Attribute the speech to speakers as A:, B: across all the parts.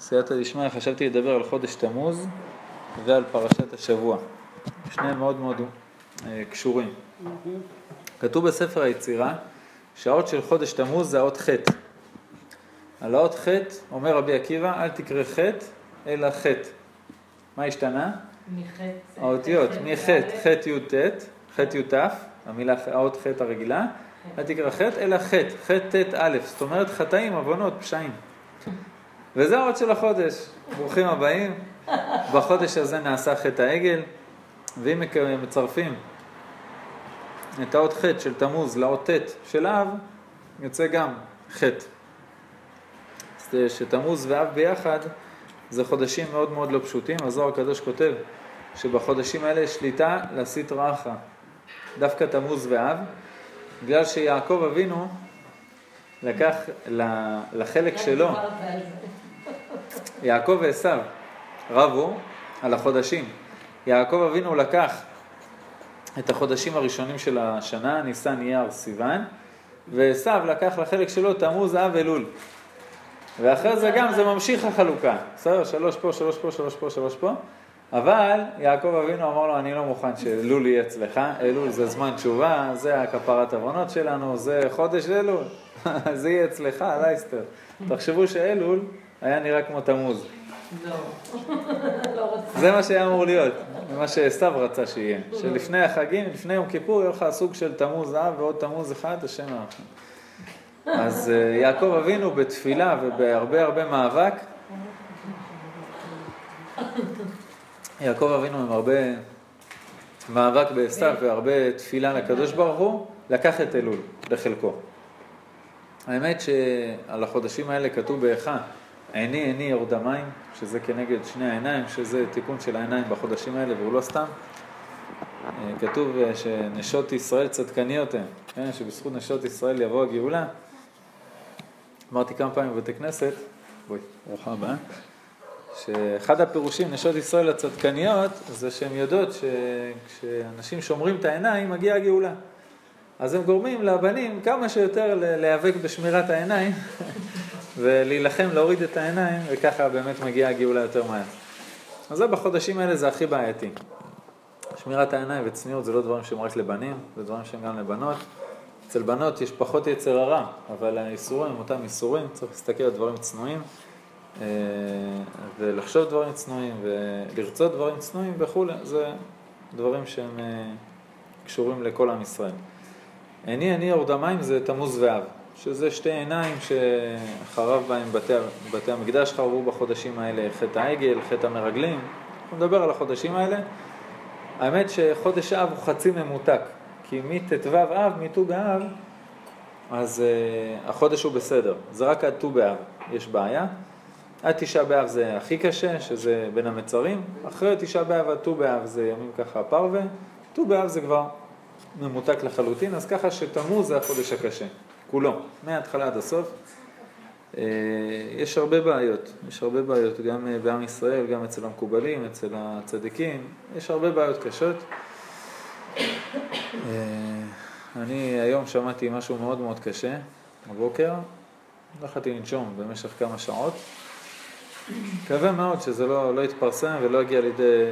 A: סייעתא דשמיא, חשבתי לדבר על חודש תמוז ועל פרשת השבוע. שניהם מאוד מאוד אה, קשורים. כתוב בספר היצירה שהאות של חודש תמוז זה האות ח'. על האות ח' אומר רבי עקיבא, אל תקרא ח' אלא ח'. מה השתנה? האותיות, מח', ח' י' ט', ח' י' ת', המילה, האות ח' הרגילה, אל תקרא ח' אלא ח', ח' ט' א', זאת אומרת חטאים, עוונות, פשעים. וזה האות של החודש. ברוכים הבאים. בחודש הזה נעשה חטא העגל, ואם מצרפים את האות ח' של תמוז לאות ט' של אב, יוצא גם חטא. שתמוז ואב ביחד זה חודשים מאוד מאוד לא פשוטים. הזוהר הקדוש כותב שבחודשים האלה יש שליטה לסטרא אחרא. דווקא תמוז ואב, בגלל שיעקב אבינו לקח לחלק שלו יעקב ועשו רבו על החודשים. יעקב אבינו לקח את החודשים הראשונים של השנה, ניסן, אייר, סיוון, ועשו לקח לחלק שלו תמוז, אב, אלול. ואחרי זה גם זה ממשיך החלוקה, בסדר? שלוש פה, שלוש פה, שלוש פה, שלוש פה. אבל יעקב אבינו אמר לו, אני לא מוכן שאלול יהיה אצלך, אלול זה זמן תשובה, זה הכפרת עוונות שלנו, זה חודש אלול, זה יהיה אצלך, לייסטר. תחשבו שאלול היה נראה כמו תמוז. לא. לא זה מה שהיה אמור להיות, מה שעשו רצה שיהיה. שלפני החגים, לפני יום כיפור, יהיה לך סוג של תמוז אב ועוד תמוז אחד, השם הערכים. אז אה, יעקב אבינו בתפילה ובהרבה הרבה מאבק, יעקב אבינו עם הרבה מאבק בעשו והרבה תפילה לקדוש ברוך הוא, לקח את אלול לחלקו. האמת שעל החודשים האלה כתוב באיכה עיני עיני יורד המים, שזה כנגד שני העיניים, שזה תיקון של העיניים בחודשים האלה, והוא לא סתם. אה, כתוב אה, שנשות ישראל צדקניות הן, כן? שבזכות נשות ישראל יבוא הגאולה. אמרתי כמה פעמים בבתי כנסת, בואי, ברוכה הבאה, שאחד הפירושים, נשות ישראל הצדקניות, זה שהן יודעות שכשאנשים שומרים את העיניים, מגיעה הגאולה. אז הם גורמים לבנים כמה שיותר להיאבק בשמירת העיניים ולהילחם להוריד את העיניים, וככה באמת מגיעה הגאולה יותר מהר. אז זה בחודשים האלה זה הכי בעייתי. שמירת העיניים וצניעות זה לא דברים שהם רק לבנים, זה דברים שהם גם לבנות. אצל בנות יש פחות יצר הרע, אבל האיסורים הם אותם איסורים, צריך להסתכל על דברים צנועים, אה, ולחשוב דברים צנועים, ולרצות דברים צנועים וכולי, זה דברים שהם אה, קשורים לכל עם ישראל. עיני עיני יורד המים זה תמוז ואב. שזה שתי עיניים שחרב בהם בתי, בתי המקדש חרבו בחודשים האלה, חטא העגל, חטא המרגלים, אנחנו נדבר על החודשים האלה. האמת שחודש אב הוא חצי ממותק, כי מט"ו אב, מט"ו באב, אז uh, החודש הוא בסדר, זה רק עד ט"ו באב יש בעיה. עד תשעה באב זה הכי קשה, שזה בין המצרים, אחרי תשעה באב עד ט"ו באב זה ימים ככה פרווה, ט"ו באב זה כבר ממותק לחלוטין, אז ככה שתמוז זה החודש הקשה. כולו, מההתחלה עד הסוף. אה, יש הרבה בעיות, יש הרבה בעיות, גם אה, בעם ישראל, גם אצל המקובלים, אצל הצדיקים, יש הרבה בעיות קשות. אה, אני היום שמעתי משהו מאוד מאוד קשה, בבוקר, יכולתי לנשום במשך כמה שעות. מקווה מאוד שזה לא, לא יתפרסם ולא יגיע לידי,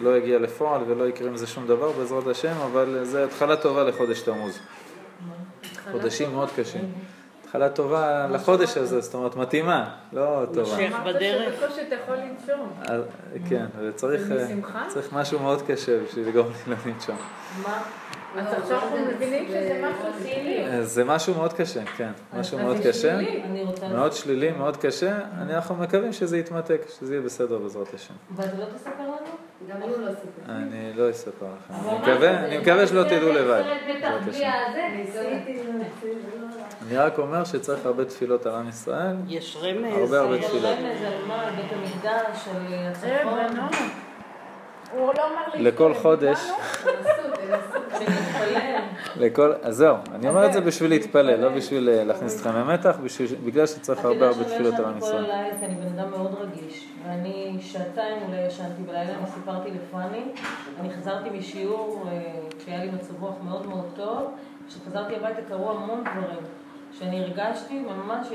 A: לא יגיע לפועל ולא יקרה עם זה שום דבר בעזרת השם, אבל זה התחלה טובה לחודש תמוז. חודשים מאוד קשים. התחלה טובה לחודש הזה, זאת אומרת מתאימה, לא טובה.
B: מושך בדרך.
C: בקושי אתה יכול לנשום.
A: כן, וצריך משהו מאוד קשה בשביל לגרום לי לא לנשום.
C: מה? אז עכשיו אנחנו מבינים שזה משהו שלילי.
A: זה משהו מאוד קשה, כן, משהו מאוד קשה. מאוד שלילי, מאוד קשה. אנחנו מקווים שזה יתמתק, שזה יהיה בסדר בעזרת השם.
B: ואתה לא תספר לנו? גם אני לא אספר.
A: אני לא אספר לכם. אני מקווה שלא תדעו לבד. אני רק אומר שצריך הרבה תפילות על עם ישראל.
B: יש רמז.
A: הרבה הרבה תפילות.
B: יש רמז על מה? בית המקדש, על הצפון.
A: לכל חודש. לכל, אז זהו, אני אומר את זה בשביל להתפלל, לא בשביל אה, להכניס אתכם למתח, בגלל שצריך הרבה הרבה תפילות על עם ישראל.
B: כל הלילה, כי אני בן אדם מאוד רגיש, ואני שעתיים אולי ישנתי בלילה, אני סיפרתי לפאני, אני חזרתי משיעור כשהיה אה, לי מצב רוח מאוד מאוד טוב, כשחזרתי הביתה קרו המון דברים, שאני הרגשתי, ממש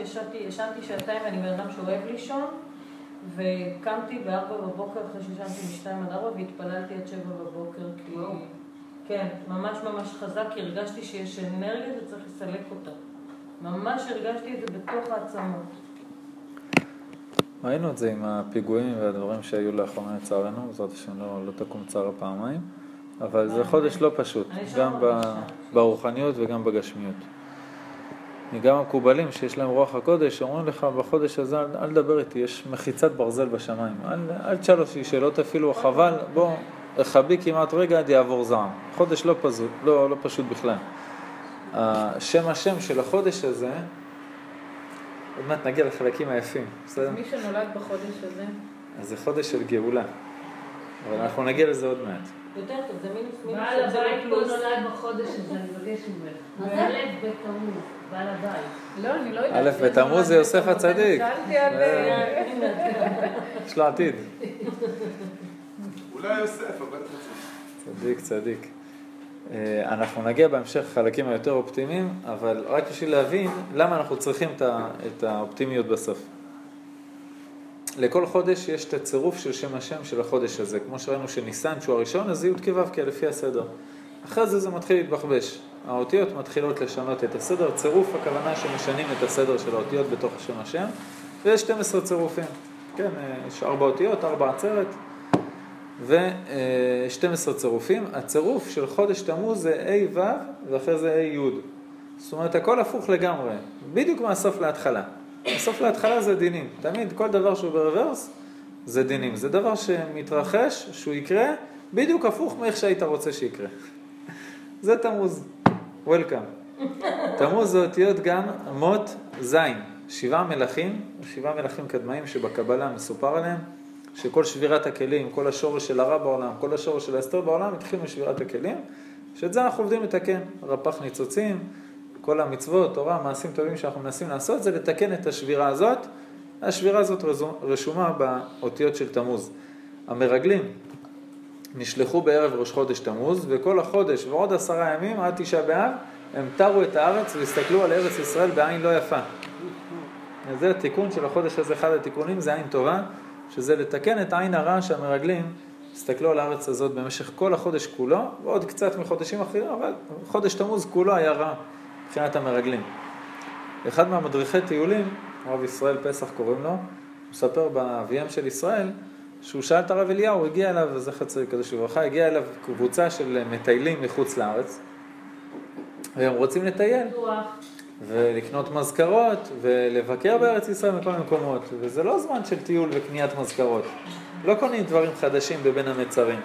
B: ישנתי שעתיים, ואני בן אדם שאוהב לישון, וקמתי בארבע בבוקר אחרי שישנתי משתיים עד ארבע והתפללתי עד שבע בבוקר, כי... כן, ממש ממש חזק, כי הרגשתי שיש אנרגיה וצריך לסלק אותה. ממש הרגשתי את זה בתוך העצמות.
A: ראינו את זה עם הפיגועים והדברים שהיו לאחרונה לצערנו, בעזרת השם לא, לא תקום צער פעמיים, אבל זה חודש לא פשוט, גם ברוחניות וגם בגשמיות. גם המקובלים שיש להם רוח הקודש, אומרים לך בחודש הזה אל, אל תדבר איתי, יש מחיצת ברזל בשמיים, אל, אל תשאל אותי שאלות אפילו, חבל, בוא, רחבי כמעט רגע עד יעבור זעם. חודש לא, פזו, לא, לא פשוט בכלל. השם השם של החודש הזה, עוד מעט נגיע לחלקים היפים,
C: בסדר? אז מי שנולד בחודש הזה?
A: אז זה חודש של גאולה, אבל אנחנו נגיע לזה עוד מעט.
B: יותר טוב, זה מינוס מינוס.
D: בעל הבית פה נולד בחודש הזה, אני מבקש ממך. א' בתמוז, בעל הבית.
C: לא, אני לא יודעת.
A: א' בתמוז זה יוסף הצדיק. אה, יש לו עתיד.
E: אולי יוסף, אבל
A: צדיק, צדיק. אה, אנחנו נגיע בהמשך לחלקים היותר אופטימיים, אבל רק בשביל להבין למה אנחנו צריכים את האופטימיות בסוף. לכל חודש יש את הצירוף של שם השם של החודש הזה. כמו שראינו שניסן שהוא הראשון, אז זה י"ק ו"ק לפי הסדר. אחרי זה זה מתחיל להתבחבש. האותיות מתחילות לשנות את הסדר. צירוף הכוונה שמשנים את הסדר של האותיות בתוך שם השם, ויש 12 צירופים. כן, אה, יש ארבע אותיות, ארבע עצרת, ו-12 צירופים. הצירוף של חודש תמוז זה ה' ו' ואחרי זה ה' י'. זאת אומרת, הכל הפוך לגמרי, בדיוק מהסוף להתחלה. הסוף להתחלה זה דינים. תמיד כל דבר שהוא ברוורס זה דינים. זה דבר שמתרחש, שהוא יקרה, בדיוק הפוך מאיך שהיית רוצה שיקרה. זה תמוז. וולקאם. תמוז זה אותיות גם מות זין. שבעה מלכים, שבעה מלכים קדמאים שבקבלה מסופר עליהם, שכל שבירת הכלים, כל השורש של הרע בעולם, כל השורש של האסתר בעולם התחיל משבירת הכלים, שאת זה אנחנו עובדים לתקן. רפ"ח ניצוצים, כל המצוות, תורה, מעשים טובים שאנחנו מנסים לעשות, זה לתקן את השבירה הזאת. השבירה הזאת רשומה באותיות של תמוז. המרגלים נשלחו בערב ראש חודש תמוז, וכל החודש ועוד עשרה ימים עד תשעה באב, הם תרו את הארץ והסתכלו על ארץ ישראל בעין לא יפה. זה התיקון של החודש הזה, אחד התיקונים זה עין טובה, שזה לתקן את העין הרע שהמרגלים הסתכלו על הארץ הזאת במשך כל החודש כולו, ועוד קצת מחודשים אחרים, אבל חודש תמוז כולו היה רע. מבחינת המרגלים. אחד מהמדריכי טיולים, הרב ישראל פסח קוראים לו, מספר באביהם של ישראל, שהוא שאל את הרב אליהו, הוא הגיע אליו, זכר צדיק קדוש לברכה, הגיע אליו קבוצה של מטיילים מחוץ לארץ, והם רוצים לטייל, ולקנות מזכרות, ולבקר בארץ ישראל מכל המקומות, וזה לא זמן של טיול וקניית מזכרות, לא קונים דברים חדשים בבין המצרים.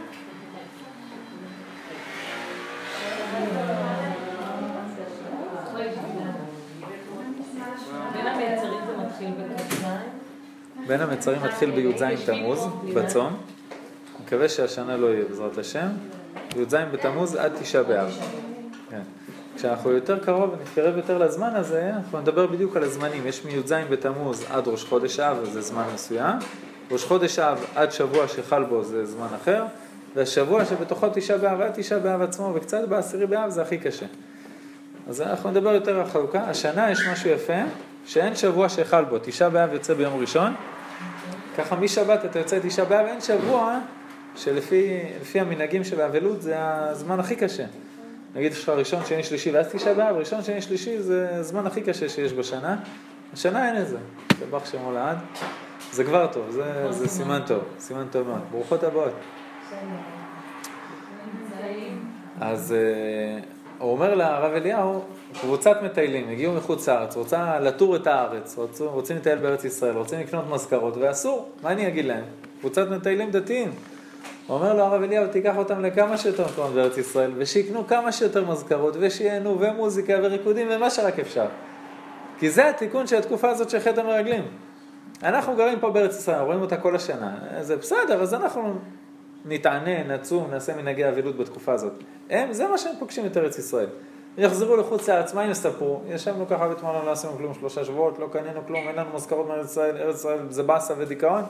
A: בין המצרים מתחיל בי"ז תמוז, בצום. מקווה שהשנה לא יהיה בעזרת השם. י"ז בתמוז עד תשעה באב. כשאנחנו יותר קרוב ונתקרב יותר לזמן הזה, אנחנו נדבר בדיוק על הזמנים. יש מי"ז בתמוז עד ראש חודש אב, זה זמן מסוים. ראש חודש אב עד שבוע שחל בו זה זמן אחר. והשבוע שבתוכו תשעה באב עד תשעה באב עצמו, וקצת בעשירי באב זה הכי קשה. אז אנחנו נדבר יותר על החלוקה. השנה יש משהו יפה, שאין שבוע שחל בו. תשעה באב יוצא ביום ראשון, ככה משבת אתה יוצא תשעה באב, אין שבוע שלפי המנהגים של האבלות זה הזמן הכי קשה. נגיד יש לך ראשון, שני, שלישי ואז תשעה באב, ראשון, שני, שלישי זה הזמן הכי קשה שיש בשנה. השנה אין את זה, שבח שמו לעד. זה כבר טוב, זה, זה סימן טוב, סימן טוב מאוד. ברוכות הבאות. אז אה, הוא אומר לרב אליהו, קבוצת מטיילים, הגיעו מחוץ לארץ, רוצה לטור את הארץ, רוצים, רוצים לטייל בארץ ישראל, רוצים לקנות מזכרות, ואסור, מה אני אגיד להם? קבוצת מטיילים דתיים. אומר לו הרב אליהו, תיקח אותם לכמה שיותר מקומות בארץ ישראל, ושיקנו כמה שיותר מזכרות, ושיהנו, ומוזיקה, וריקודים, ומה שרק אפשר. כי זה התיקון של התקופה הזאת של חטא המרגלים. אנחנו גרים פה בארץ ישראל, רואים אותה כל השנה, זה בסדר, אז אנחנו נתענה, נצום, נעשה מנהגי אבילות בתקופה הזאת. הם, זה מה שהם פוגשים את ארץ ישראל. יחזרו לחוץ לארץ, מה הם יספרו? ישבנו ככה בתמונה, לא עשינו כלום שלושה שבועות, לא קנינו כלום, אין לנו מזכרות מארץ ישראל, ארץ ישראל זה באסה ודיכאון.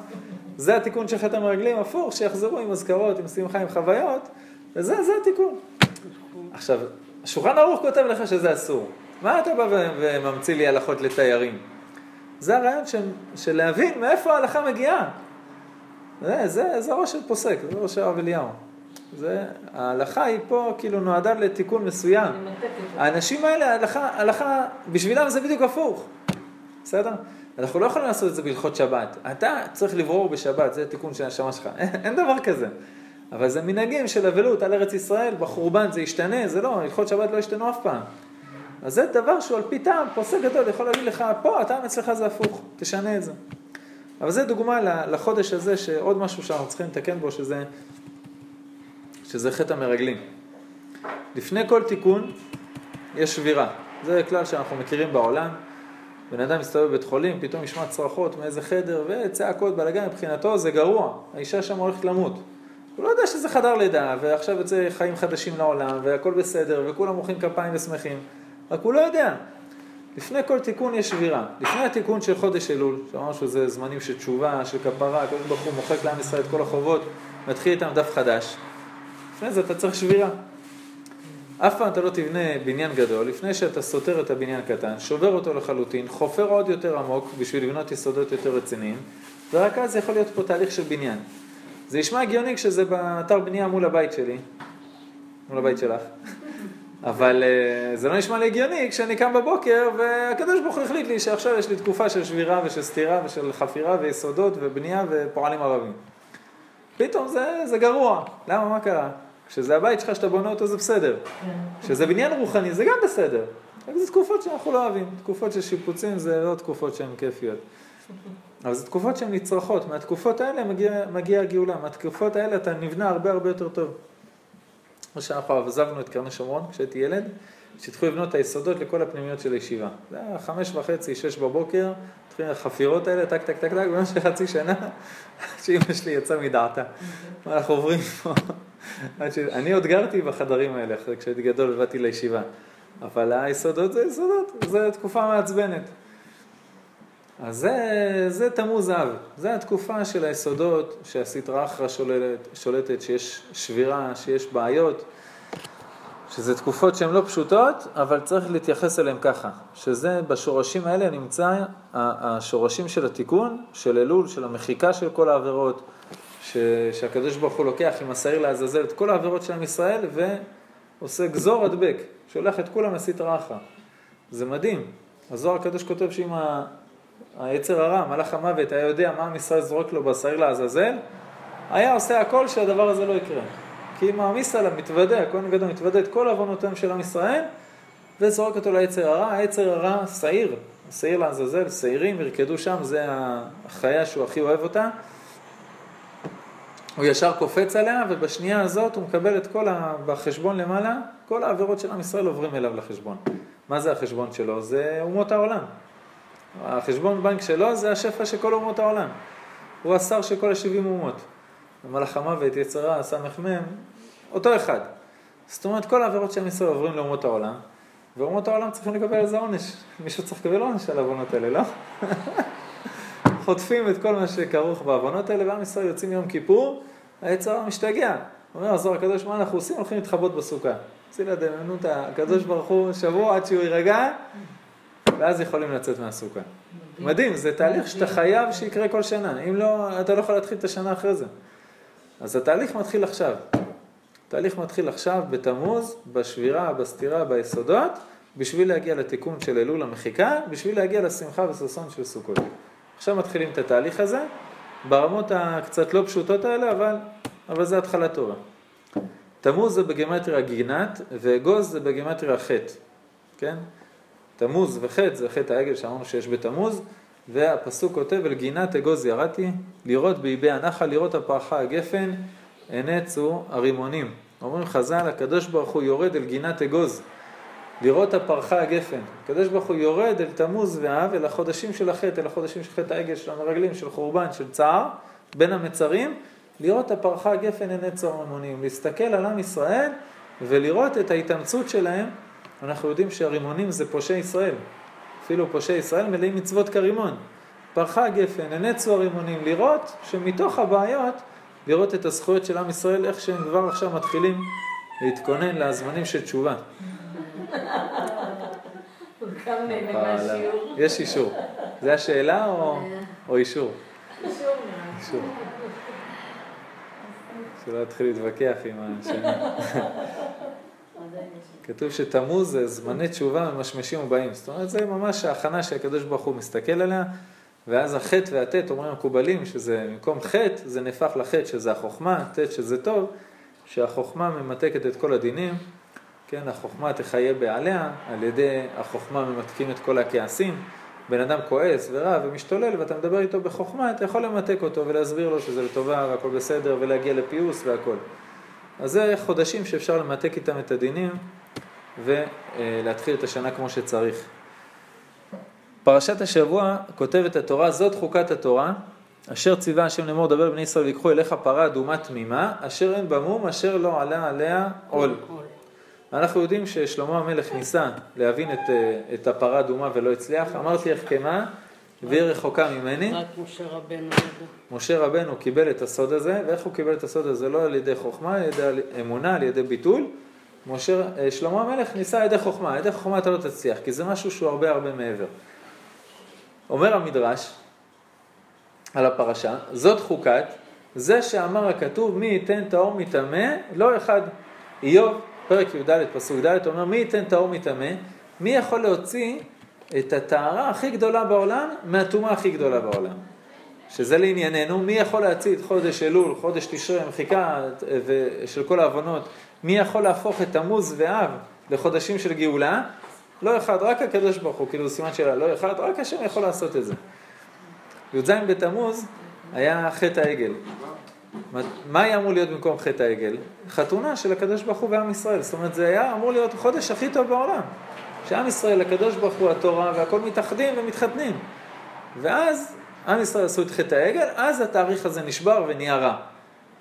A: זה התיקון של חטא המרגלים, הפוך, שיחזרו עם מזכרות, עם שמחה, עם חוויות, וזה זה התיקון. עכשיו, השולחן ערוך כותב לך שזה אסור. מה אתה בא וממציא לי הלכות לתיירים? זה הרעיון של, של להבין מאיפה ההלכה מגיעה. זה, זה, זה ראש של פוסק, זה ראש של הרב אליהו. זה, ההלכה היא פה כאילו נועדה לתיקון מסוים. האנשים האלה, ההלכה, ההלכה, בשבילם זה בדיוק הפוך. בסדר? אנחנו לא יכולים לעשות את זה בהלכות שבת. אתה צריך לברור בשבת, זה תיקון של הנשמה שלך. אין, דבר כזה. אבל זה מנהגים של אבלות על ארץ ישראל, בחורבן זה ישתנה, זה לא, הלכות שבת לא ישתנו אף פעם. אז זה דבר שהוא על פי טעם, פוסק גדול יכול להגיד לך, פה הטעם אצלך זה הפוך, תשנה את זה. אבל זה דוגמה לחודש הזה, שעוד משהו שאנחנו צריכים לתקן בו, שזה, שזה חטא המרגלים. לפני כל תיקון יש שבירה. זה כלל שאנחנו מכירים בעולם. בן אדם מסתובב בבית חולים, פתאום ישמע צרחות מאיזה חדר, וצעקות, בלאגן, מבחינתו זה גרוע. האישה שם הולכת למות. הוא לא יודע שזה חדר לידה, ועכשיו יוצא חיים חדשים לעולם, והכל בסדר, וכולם מוחאים כפיים ושמחים. רק הוא לא יודע. לפני כל תיקון יש שבירה. לפני התיקון של חודש אלול, שאמרנו שזה זמנים של תשובה, של כפרה, הקדוש ברוך הוא מוחק לעם ישראל את כל החובות, מתחיל איתם דף חדש. לפני זה אתה צריך שבירה. אף פעם אתה לא תבנה בניין גדול, לפני שאתה סותר את הבניין הקטן, שובר אותו לחלוטין, חופר עוד יותר עמוק בשביל לבנות יסודות יותר רציניים, ורק אז יכול להיות פה תהליך של בניין. זה נשמע הגיוני כשזה באתר בנייה מול הבית שלי, מול הבית שלך, אבל אה, זה לא נשמע לי הגיוני כשאני קם בבוקר והקדוש ברוך הוא החליט לי שעכשיו יש לי תקופה של שבירה ושל סתירה ושל חפירה ויסודות ובנייה ופועלים ערבים. פתאום זה, זה גרוע. למה? מה קרה? כשזה הבית שלך שאתה בונה אותו זה בסדר. כשזה בניין רוחני זה גם בסדר. רק זה תקופות שאנחנו לא אוהבים. תקופות של שיפוצים זה לא תקופות שהן כיפיות. אבל זה תקופות שהן נצרכות. מהתקופות האלה מגיע, מגיע הגאולה. מהתקופות האלה אתה נבנה הרבה הרבה יותר טוב. כמו שאנחנו עזבנו את קרני שומרון כשהייתי ילד, שהתחילו לבנות את היסודות לכל הפנימיות של הישיבה. זה היה חמש וחצי, שש בבוקר, התחילו החפירות האלה, טק טק טק טק, במשך חצי שנה, שאימא שלי יצאה מדעתה. מה אנחנו עוברים פה? אני עוד גרתי בחדרים האלה, אחרי כשהייתי גדול ובאתי לישיבה. אבל היסודות זה יסודות, זו תקופה מעצבנת. אז זה, זה תמוז אב, זה התקופה של היסודות שהסטרא אחרא שולטת, שולטת, שיש שבירה, שיש בעיות, שזה תקופות שהן לא פשוטות, אבל צריך להתייחס אליהן ככה, שזה בשורשים האלה נמצא השורשים של התיקון, של אלול, של המחיקה של כל העבירות, ש, שהקדוש ברוך הוא לוקח עם השעיר לעזאזל את כל העבירות של עם ישראל ועושה גזור הדבק, שולח את כולם לסטרא אחרא. זה מדהים. הזוהר הקדוש כותב שאם ה... היצר הרע, מלאך המוות, היה יודע מה עם ישראל זורק לו בשעיר לעזאזל, היה עושה הכל שהדבר הזה לא יקרה. כי אם מעמיס עליו, מתוודה, הכהן הגדול מתוודה את כל עוונותיהם של עם ישראל, וזורק אותו ליצר הרע, היצר הרע שעיר, שעיר לעזאזל, שעירים ירקדו שם, זה החיה שהוא הכי אוהב אותה. הוא ישר קופץ עליה, ובשנייה הזאת הוא מקבל את כל ה... בחשבון למעלה, כל העבירות של עם ישראל עוברים אליו לחשבון. מה זה החשבון שלו? זה אומות העולם. החשבון בנק שלו זה השפע של כל אומות העולם. הוא השר של כל השבעים אומות. במלאך המוות, יצרה, סמ"ם, אותו אחד. זאת אומרת, כל העבירות של עם ישראל עוברים לאומות העולם, ואומות העולם צריכים לקבל על זה עונש. מישהו צריך לקבל עונש על העוונות האלה, לא? חוטפים את כל מה שכרוך בעוונות האלה, ועם ישראל יוצאים יום כיפור, היצרה משתגע. אומר הזוהר הקדוש, מה אנחנו עושים? הולכים להתחבות בסוכה. עשי לה דמיינות, הקדוש ברוך הוא, שבוע עד שהוא יירגע, ואז יכולים לצאת מהסוכה. מדהים, זה תהליך שאתה חייב שיקרה כל שנה. אם לא, אתה לא יכול להתחיל את השנה אחרי זה. אז התהליך מתחיל עכשיו. התהליך מתחיל עכשיו בתמוז, בשבירה, בסתירה, ביסודות, בשביל להגיע לתיקון של אלול המחיקה, בשביל להגיע לשמחה וששון של סוכות. עכשיו מתחילים את התהליך הזה, ברמות הקצת לא פשוטות האלה, אבל, אבל זה התחלה טובה. תמוז זה בגימטריה גינת, ואגוז זה בגימטריה חטא, כן? תמוז וחטא זה חטא העגל שאמרנו שיש בתמוז, והפסוק כותב אל גינת אגוז ירדתי, לראות באיבי הנחל, לראות הפרחה הגפן, הנצו הרימונים. אומרים חז"ל, הקדוש ברוך הוא יורד אל גינת אגוז, לראות הפרחה הגפן. הקדוש ברוך הוא יורד אל תמוז ואב, אל החודשים של החטא, אל החודשים של חטא העגל, של המרגלים, של חורבן, של צער, בין המצרים, לראות הפרחה הגפן הנצו הרימונים, להסתכל על עם ישראל ולראות את ההתאמצות שלהם אנחנו יודעים שהרימונים זה פושעי ישראל. אפילו פושעי ישראל מלאים מצוות כרימון. פרחה גפן, הנצו הרימונים, לראות שמתוך הבעיות, לראות את הזכויות של עם ישראל, איך שהם כבר עכשיו מתחילים להתכונן לזמנים של תשובה.
B: הוא גם נהנה מהשיעור.
A: יש אישור. זה השאלה או, או אישור?
C: אישור.
A: שלא יתחיל להתווכח עם השני. כתוב שתמוז זה זמני תשובה ממשמשים ובאים. זאת אומרת, זה ממש ההכנה שהקדוש ברוך הוא מסתכל עליה, ואז החטא והטית, אומרים המקובלים, שזה במקום חטא, זה נהפך לחטא, שזה החוכמה, טית שזה טוב, שהחוכמה ממתקת את כל הדינים, כן, החוכמה תחיה בעליה, על ידי החוכמה ממתקים את כל הכעסים. בן אדם כועס ורב ומשתולל ואתה מדבר איתו בחוכמה, אתה יכול למתק אותו ולהסביר לו שזה לטובה והכל בסדר ולהגיע לפיוס והכל. אז זה חודשים שאפשר למתק איתם את הדינים ולהתחיל את השנה כמו שצריך. פרשת השבוע כותבת התורה, זאת חוקת התורה, אשר ציווה השם לאמור דבר לבני ישראל ויקחו אליך פרה אדומה תמימה, אשר אין בה אשר לא עלה עליה עול. אנחנו יודעים ששלמה המלך ניסה להבין את, אה, את הפרה האדומה ולא הצליח, אמרתי החכמה והיא רחוקה ממני.
E: רק משה רבנו ידע.
A: משה רבנו קיבל את הסוד הזה, ואיך הוא קיבל את הסוד הזה? לא על ידי חוכמה, על ידי אמונה, על ידי ביטול. משה, אה, שלמה המלך ניסה על ידי חוכמה, על ידי חוכמה אתה לא תצליח, כי זה משהו שהוא הרבה הרבה מעבר. אומר המדרש על הפרשה, זאת חוקת, זה שאמר הכתוב מי ייתן טהור מטמא, לא אחד. איוב, פרק י"ד, פסוק ד', אומר מי ייתן טהור מטמא, מי יכול להוציא את הטהרה הכי גדולה בעולם מהטומאה הכי גדולה בעולם. שזה לענייננו, מי יכול להציא את חודש אלול, חודש תשרי, מחיקה של כל העוונות, מי יכול להפוך את תמוז ואב לחודשים של גאולה? לא אחד, רק הקדוש ברוך הוא, כאילו סימן שאלה, לא אחד, רק השם יכול לעשות את זה. י"ז בתמוז היה חטא העגל. מה היה אמור להיות במקום חטא העגל? חתונה של הקדוש ברוך הוא ועם ישראל. זאת אומרת, זה היה אמור להיות החודש הכי טוב בעולם. שעם ישראל, הקדוש ברוך הוא, התורה, והכל מתאחדים ומתחתנים. ואז עם ישראל עשו את חטא העגל, אז התאריך הזה נשבר ונהיה רע.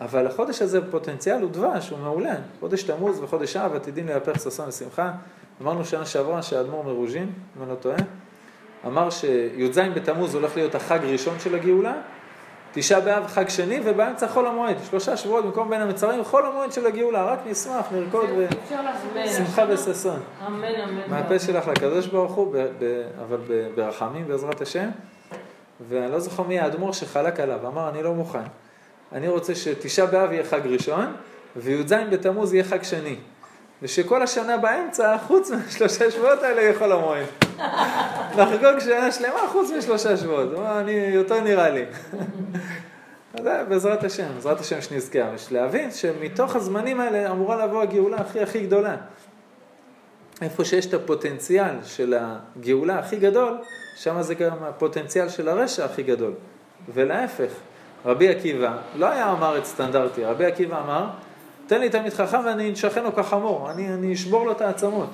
A: אבל החודש הזה בפוטנציאל הוא דבש, הוא מעולה. חודש תמוז וחודש אב עתידים להפך ששון ושמחה. אמרנו שנה שעברה שהאדמו"ר מרוז'ין, אם אני לא טועה, אמר שי"ז בתמוז הולך להיות החג ראשון של הגאולה, תשעה באב חג שני ובאמצע חול המועד, שלושה שבועות במקום בין המצרים, חול המועד של הגאולה, רק נשמח, נרקוד ושמחה וששון.
B: אמן, אמן.
A: מהפה שלך לקדוש ברוך הוא, אבל ברחמים בעזרת השם. ואני לא זוכר מי האדמו"ר שחלק עליו, אמר אני לא מוכן. אני רוצה שתשעה באב יהיה חג ראשון, וי"ז בתמוז יהיה חג שני. ושכל השנה באמצע, חוץ מהשלושה שבועות האלה, יהיה חול המועד. נחגוג שנה שלמה חוץ משלושה שבועות. אמר, אני, יותר נראה לי. זה בעזרת השם, בעזרת השם שנזכר. יש להבין שמתוך הזמנים האלה אמורה לבוא הגאולה הכי הכי גדולה. איפה שיש את הפוטנציאל של הגאולה הכי גדול, שם זה גם הפוטנציאל של הרשע הכי גדול. ולהפך, רבי עקיבא לא היה עם הארץ סטנדרטי, רבי עקיבא אמר, תן לי תלמיד חכם ואני אנשכנו כחמור, אני, אני אשבור לו את העצמות.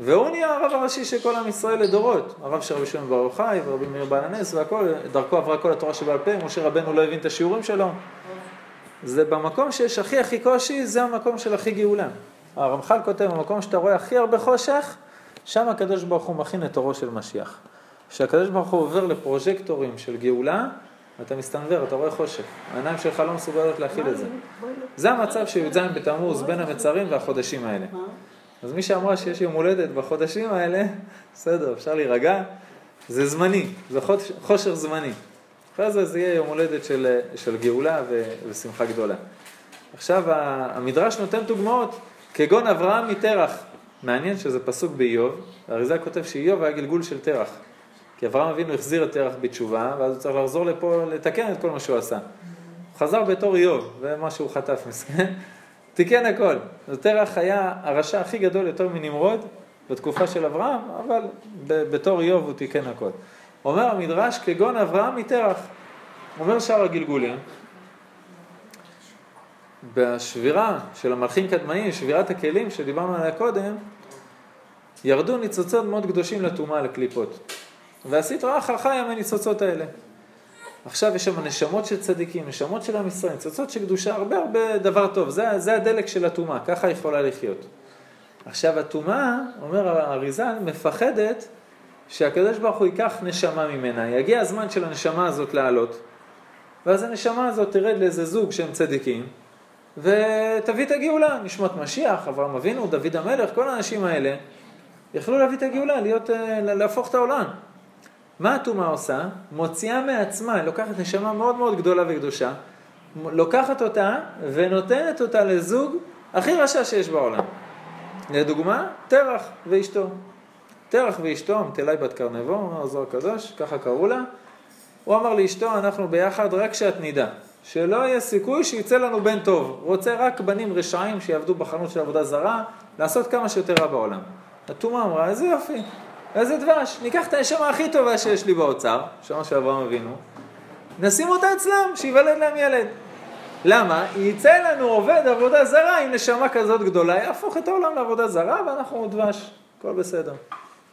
A: והוא נהיה הרב הראשי של כל עם ישראל לדורות, הרב של רבי שמעון בר יוחאי ורבי מאיר בעל הנס והכל, דרכו עברה כל התורה שבעל פה, משה רבנו לא הבין את השיעורים שלו. זה במקום שיש הכי הכי קושי, זה המקום של הכי גאולה. הרמח"ל כותב, במקום שאתה רואה הכי הרבה חושך, שם הקדוש ברוך הוא מכין את אורו של משיח. כשהקדוש ברוך הוא עובר לפרוז'קטורים של גאולה, אתה מסתנוור, אתה רואה חושך. העיניים שלך לא מסוגלות להכיל את זה. זה המצב של י"ז בתמוז בין המצרים והחודשים האלה. אז מי שאמרה שיש יום הולדת בחודשים האלה, בסדר, אפשר להירגע, זה זמני, זה חוש- חושך זמני. אחרי זה זה יהיה יום הולדת של, של גאולה ו, ושמחה גדולה. עכשיו המדרש נותן דוגמאות, כגון אברהם מטרח. מעניין שזה פסוק באיוב, האריזה כותב שאיוב היה גלגול של תרח. כי אברהם אבינו החזיר את תרח בתשובה, ואז הוא צריך לחזור לפה לתקן את כל מה שהוא עשה. הוא חזר בתור איוב, ומה שהוא חטף מסכן, תיקן הכל. אז תרח היה הרשע הכי גדול יותר מנמרוד בתקופה של אברהם, אבל בתור איוב הוא תיקן הכל. אומר המדרש, כגון אברהם מתרח. אומר שאר הגלגולים, בשבירה של המלכים קדמאים, שבירת הכלים שדיברנו עליה קודם, ירדו ניצוצות מאוד קדושים לטומאה, לקליפות. ועשית רעה אחר חי מהניצוצות האלה. עכשיו יש שם נשמות של צדיקים, נשמות של עם ישראל, ניצוצות של קדושה, הרבה הרבה דבר טוב, זה, זה הדלק של הטומאה, ככה היא יכולה לחיות. עכשיו הטומאה, אומר האריזל, מפחדת שהקדוש ברוך הוא ייקח נשמה ממנה, יגיע הזמן של הנשמה הזאת לעלות, ואז הנשמה הזאת תרד לאיזה זוג שהם צדיקים, ותביא את הגאולה, נשמות משיח, אברהם אבינו, דוד המלך, כל האנשים האלה, יכלו להביא את הגאולה, להיות, אה, להפוך את העולם. מה הטומאה עושה? מוציאה מעצמה, היא לוקחת נשמה מאוד מאוד גדולה וקדושה, לוקחת אותה ונותנת אותה לזוג הכי רשע שיש בעולם. לדוגמה, תרח ואשתו. תרח ואשתו, אמתלי בת קרנבו, הזוהר הקדוש, ככה קראו לה. הוא אמר לאשתו, אנחנו ביחד רק שאת נדע, שלא יהיה סיכוי שיצא לנו בן טוב. רוצה רק בנים רשעים שיעבדו בחנות של עבודה זרה, לעשות כמה שיותר רע בעולם. הטומאה אמרה, איזה יופי, איזה דבש, ניקח את הנשמה הכי טובה שיש לי באוצר, שמה שאברהם אבינו, נשים אותה אצלם, שיוולד להם ילד. למה? יצא לנו עובד עבודה זרה עם נשמה כזאת גדולה, יהפוך את העולם לעבודה זרה ואנחנו דבש, הכל בסדר.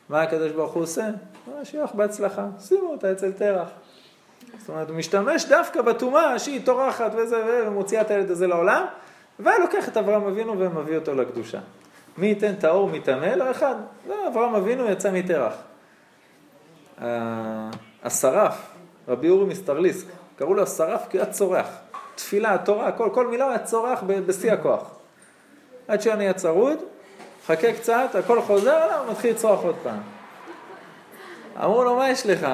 A: מה הקדוש ברוך הוא עושה? לך בהצלחה, שימו אותה אצל תרח. זאת אומרת, הוא משתמש דווקא בטומאה שהיא טורחת וזה, ומוציאה את הילד הזה לעולם, ולוקח את אברהם אבינו ומביא אותו לקדושה. מי ייתן טהור מטמא? לא אחד. לא, אברהם אבינו יצא מתרח. השרף, רבי אורי מסטרליסק, קראו לו השרף כי הוא היה צורח. תפילה, התורה, כל, כל מילה היה צורח בשיא הכוח. עד שהוא נהיה צרוד, חכה קצת, הכל חוזר אליו, מתחיל לצרוח עוד פעם. אמרו לו, מה יש לך?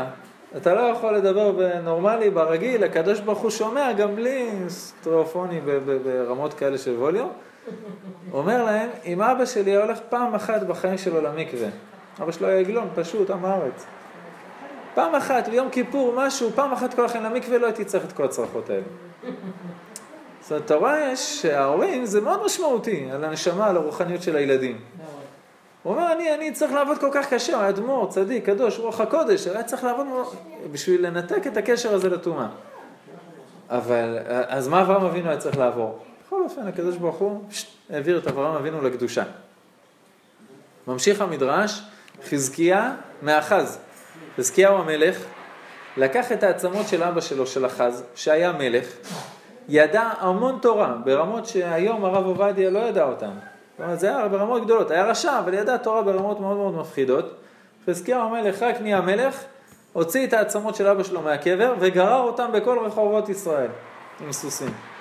A: אתה לא יכול לדבר בנורמלי, ברגיל, הקדוש ברוך הוא שומע גם בלי סטריאופוני ברמות כאלה של ווליום. אומר להם, אם אבא שלי היה הולך פעם אחת בחיים שלו למקווה, אבא שלו היה עגלון, פשוט, עם הארץ. פעם אחת, ביום כיפור, משהו, פעם אחת כל החיים למקווה, לא הייתי צריך את כל הצרחות האלה. זאת אומרת, אתה רואה שההורים זה מאוד משמעותי על הנשמה, על הרוחניות של הילדים. הוא אומר, אני, אני צריך לעבוד כל כך קשה, הוא היה אדמו"ר, צדיק, קדוש, רוח הקודש, היה צריך לעבוד בשביל לנתק את הקשר הזה לטומאה. אבל, אז מה אברהם אבינו היה צריך לעבור? בכל אופן, הקדוש ברוך הוא העביר את אברהם אבינו לקדושה. ממשיך המדרש, חזקיה מאחז. חזקיהו המלך לקח את העצמות של אבא שלו, של אחז, שהיה מלך, ידע המון תורה, ברמות שהיום הרב עובדיה לא ידע אותן. זאת אומרת, זה היה ברמות גדולות, היה רשע, אבל ידע תורה ברמות מאוד מאוד מפחידות. חזקיהו המלך רק נהיה מלך, הוציא את העצמות של אבא שלו מהקבר וגרר אותם בכל רחובות ישראל עם סוסים.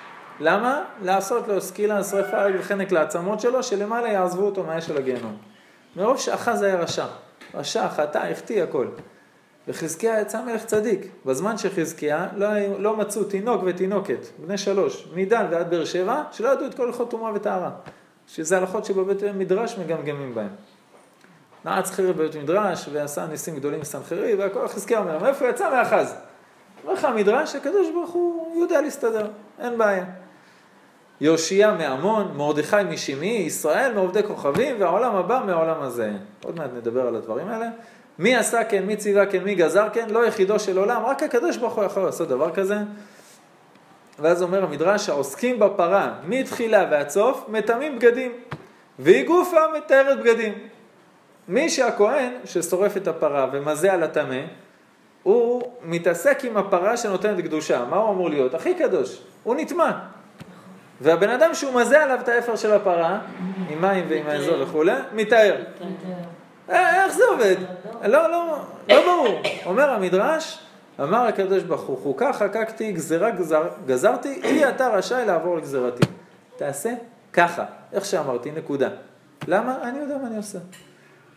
A: למה? לעשות לו סקילה, שרפה וחנק לעצמות שלו, שלמעלה יעזבו אותו מהאש של הגיהנום. מרוב שאחז היה רשע. רשע, חטא, החטיא הכל. וחזקיה יצא מלך צדיק. בזמן שחזקיה לא, לא מצאו תינוק ותינוקת, בני שלוש, מדן ועד באר שבע, שלא ידעו את כל הלכות טומאה וטהרה. שזה הלכות שבבית מדרש מגמגמים בהם. נעץ חרב בבית מדרש ועשה ניסים גדולים מסנחרי והכל חזקיה אומר, מאיפה יצא מאחז? אומר לך המדרש, הקדוש ברוך הוא יודע להסתדר, אין בעיה. יאשיה מעמון, מרדכי משמעי, ישראל מעובדי כוכבים והעולם הבא מהעולם הזה. עוד מעט נדבר על הדברים האלה. מי עשה כן, מי ציווה כן, מי גזר כן, לא יחידו של עולם, רק הקדוש ברוך הוא יכול לעשות דבר כזה. ואז אומר המדרש, העוסקים בפרה מתחילה ועד סוף, מטמאים בגדים, והיא גופה מתארת בגדים. מי שהכהן ששורף את הפרה ומזה על הטמא, הוא מתעסק עם הפרה שנותנת קדושה. מה הוא אמור להיות? הכי קדוש. הוא נטמע. והבן אדם שהוא מזה עליו את האפר של הפרה, עם מים ועם האזור וכולי, מתאר. אה, איך זה עובד? לא, לא, לא ברור. אומר המדרש, אמר הקדוש ברוך הוא, חוקה חקקתי, גזירה גזר, גזרתי, אי אתה רשאי לעבור לגזירתי. תעשה ככה, איך שאמרתי, נקודה. למה? אני יודע מה אני עושה.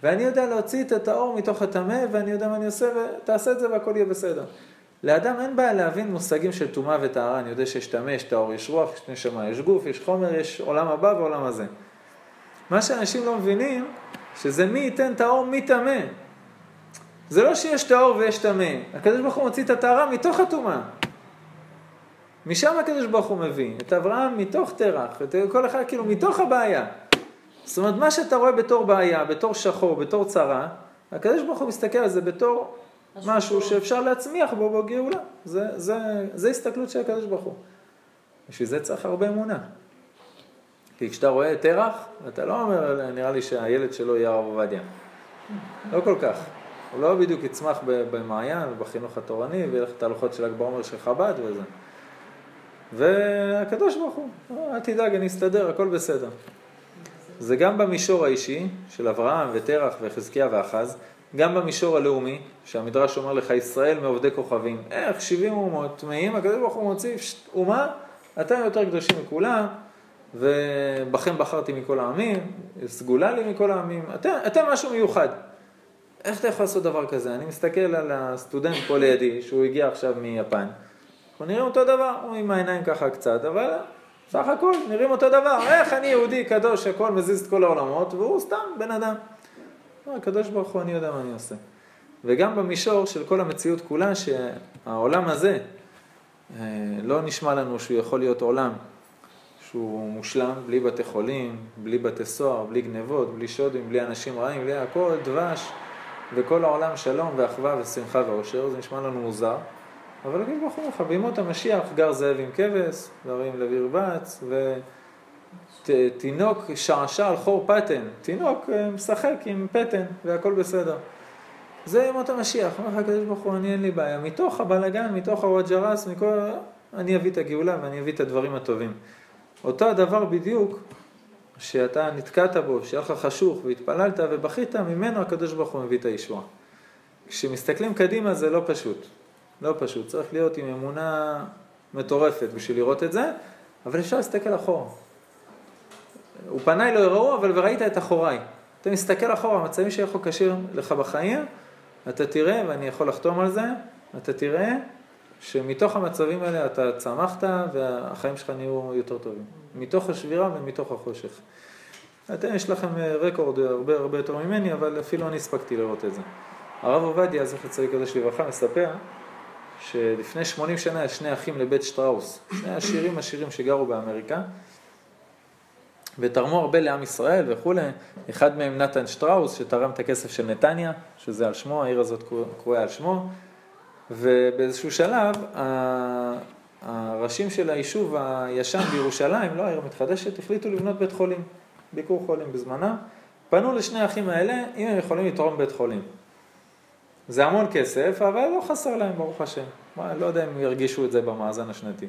A: ואני יודע להוציא את הטהור מתוך הטמא, ואני יודע מה אני עושה, ותעשה את זה והכל יהיה בסדר. לאדם אין בעיה להבין מושגים של טומאה וטהרה, אני יודע שיש טמא, יש טהור, יש רוח, יש נשמה, יש גוף, יש חומר, יש עולם הבא ועולם הזה. מה שאנשים לא מבינים, שזה מי ייתן טהור מי טמא. זה לא שיש טהור ויש טמא, הקדוש ברוך הוא מוציא את הטהרה מתוך הטומאה. משם הקדוש ברוך הוא מביא, את אברהם מתוך תרח, את כל אחד כאילו מתוך הבעיה. זאת אומרת, מה שאתה רואה בתור בעיה, בתור שחור, בתור צרה, הקדוש ברוך הוא מסתכל על זה בתור משהו שאפשר להצמיח בו בגאולה. זה, זה, זה הסתכלות של הקדוש ברוך הוא. בשביל זה צריך הרבה אמונה. כי כשאתה רואה תרח, אתה לא אומר, נראה לי שהילד שלו יהיה הרב עובדיה. לא כל כך. הוא לא בדיוק יצמח במעיין ובחינוך התורני וילך את ההלכות של ל"ג בעומר של חב"ד וזה. והקדוש ברוך הוא, אל תדאג, אני אסתדר, הכל בסדר. זה גם במישור האישי של אברהם ותרח וחזקיה ואחז, גם במישור הלאומי, שהמדרש אומר לך, ישראל מעובדי כוכבים. איך 70 אומות טמאים, הקדוש ברוך הוא מוציא אומה, אתם יותר קדושים מכולם, ובכם בחרתי מכל העמים, סגולה לי מכל העמים, אתם, אתם משהו מיוחד. איך אתה יכול לעשות דבר כזה? אני מסתכל על הסטודנט פה לידי, שהוא הגיע עכשיו מיפן, הוא נראה אותו דבר, הוא עם העיניים ככה קצת, אבל סך הכל נראים אותו דבר. איך אני יהודי קדוש, הכל מזיז את כל העולמות, והוא סתם בן אדם. הקדוש ברוך הוא, אני יודע מה אני עושה. וגם במישור של כל המציאות כולה, שהעולם הזה, אה, לא נשמע לנו שהוא יכול להיות עולם שהוא מושלם, בלי בתי חולים, בלי בתי סוהר, בלי גנבות, בלי שודים, בלי אנשים רעים, בלי הכל דבש, וכל העולם שלום ואחווה ושמחה ואושר, זה נשמע לנו מוזר. אבל הקדוש ברוך הוא לך, בימות המשיח גר זאב עם כבש, גרים לב ירבץ, ותינוק שעשע על חור פטן, תינוק אה, משחק עם פטן והכל בסדר. זה ימות המשיח, אומר לך הקדוש ברוך הוא, אני אין לי בעיה, מתוך הבלגן, מתוך הוואג'רס, מכל... אני אביא את הגאולה ואני אביא את הדברים הטובים. אותו הדבר בדיוק, שאתה נתקעת בו, שהיה לך חשוך והתפללת ובכית, ממנו הקדוש ברוך הוא מביא את הישועה. כשמסתכלים קדימה זה לא פשוט. לא פשוט, צריך להיות עם אמונה מטורפת בשביל לראות את זה, אבל אפשר להסתכל אחורה. הוא פניי לא יראו, אבל וראית את אחוריי. אתה מסתכל אחורה, המצבים שיכול כשיר לך בחיים, אתה תראה, ואני יכול לחתום על זה, אתה תראה שמתוך המצבים האלה אתה צמחת והחיים שלך נהיו יותר טובים. מתוך השבירה ומתוך החושך. אתם, יש לכם רקורד הרבה הרבה יותר ממני, אבל אפילו אני הספקתי לראות את זה. הרב עובדיה, זכר צדיק קדוש לברכה, מספר שלפני 80 שנה שני אחים לבית שטראוס, שני עשירים עשירים שגרו באמריקה, ותרמו הרבה לעם ישראל וכולי. אחד מהם נתן שטראוס, שתרם את הכסף של נתניה, שזה על שמו, העיר הזאת קרויה על שמו, ובאיזשהו שלב, הראשים של היישוב הישן בירושלים, לא העיר המתחדשת, החליטו לבנות בית חולים, ביקור חולים בזמנם. פנו לשני האחים האלה, אם הם יכולים לתרום בית חולים. זה המון כסף, אבל לא חסר להם, ברוך השם. לא יודע אם ירגישו את זה במאזן השנתי.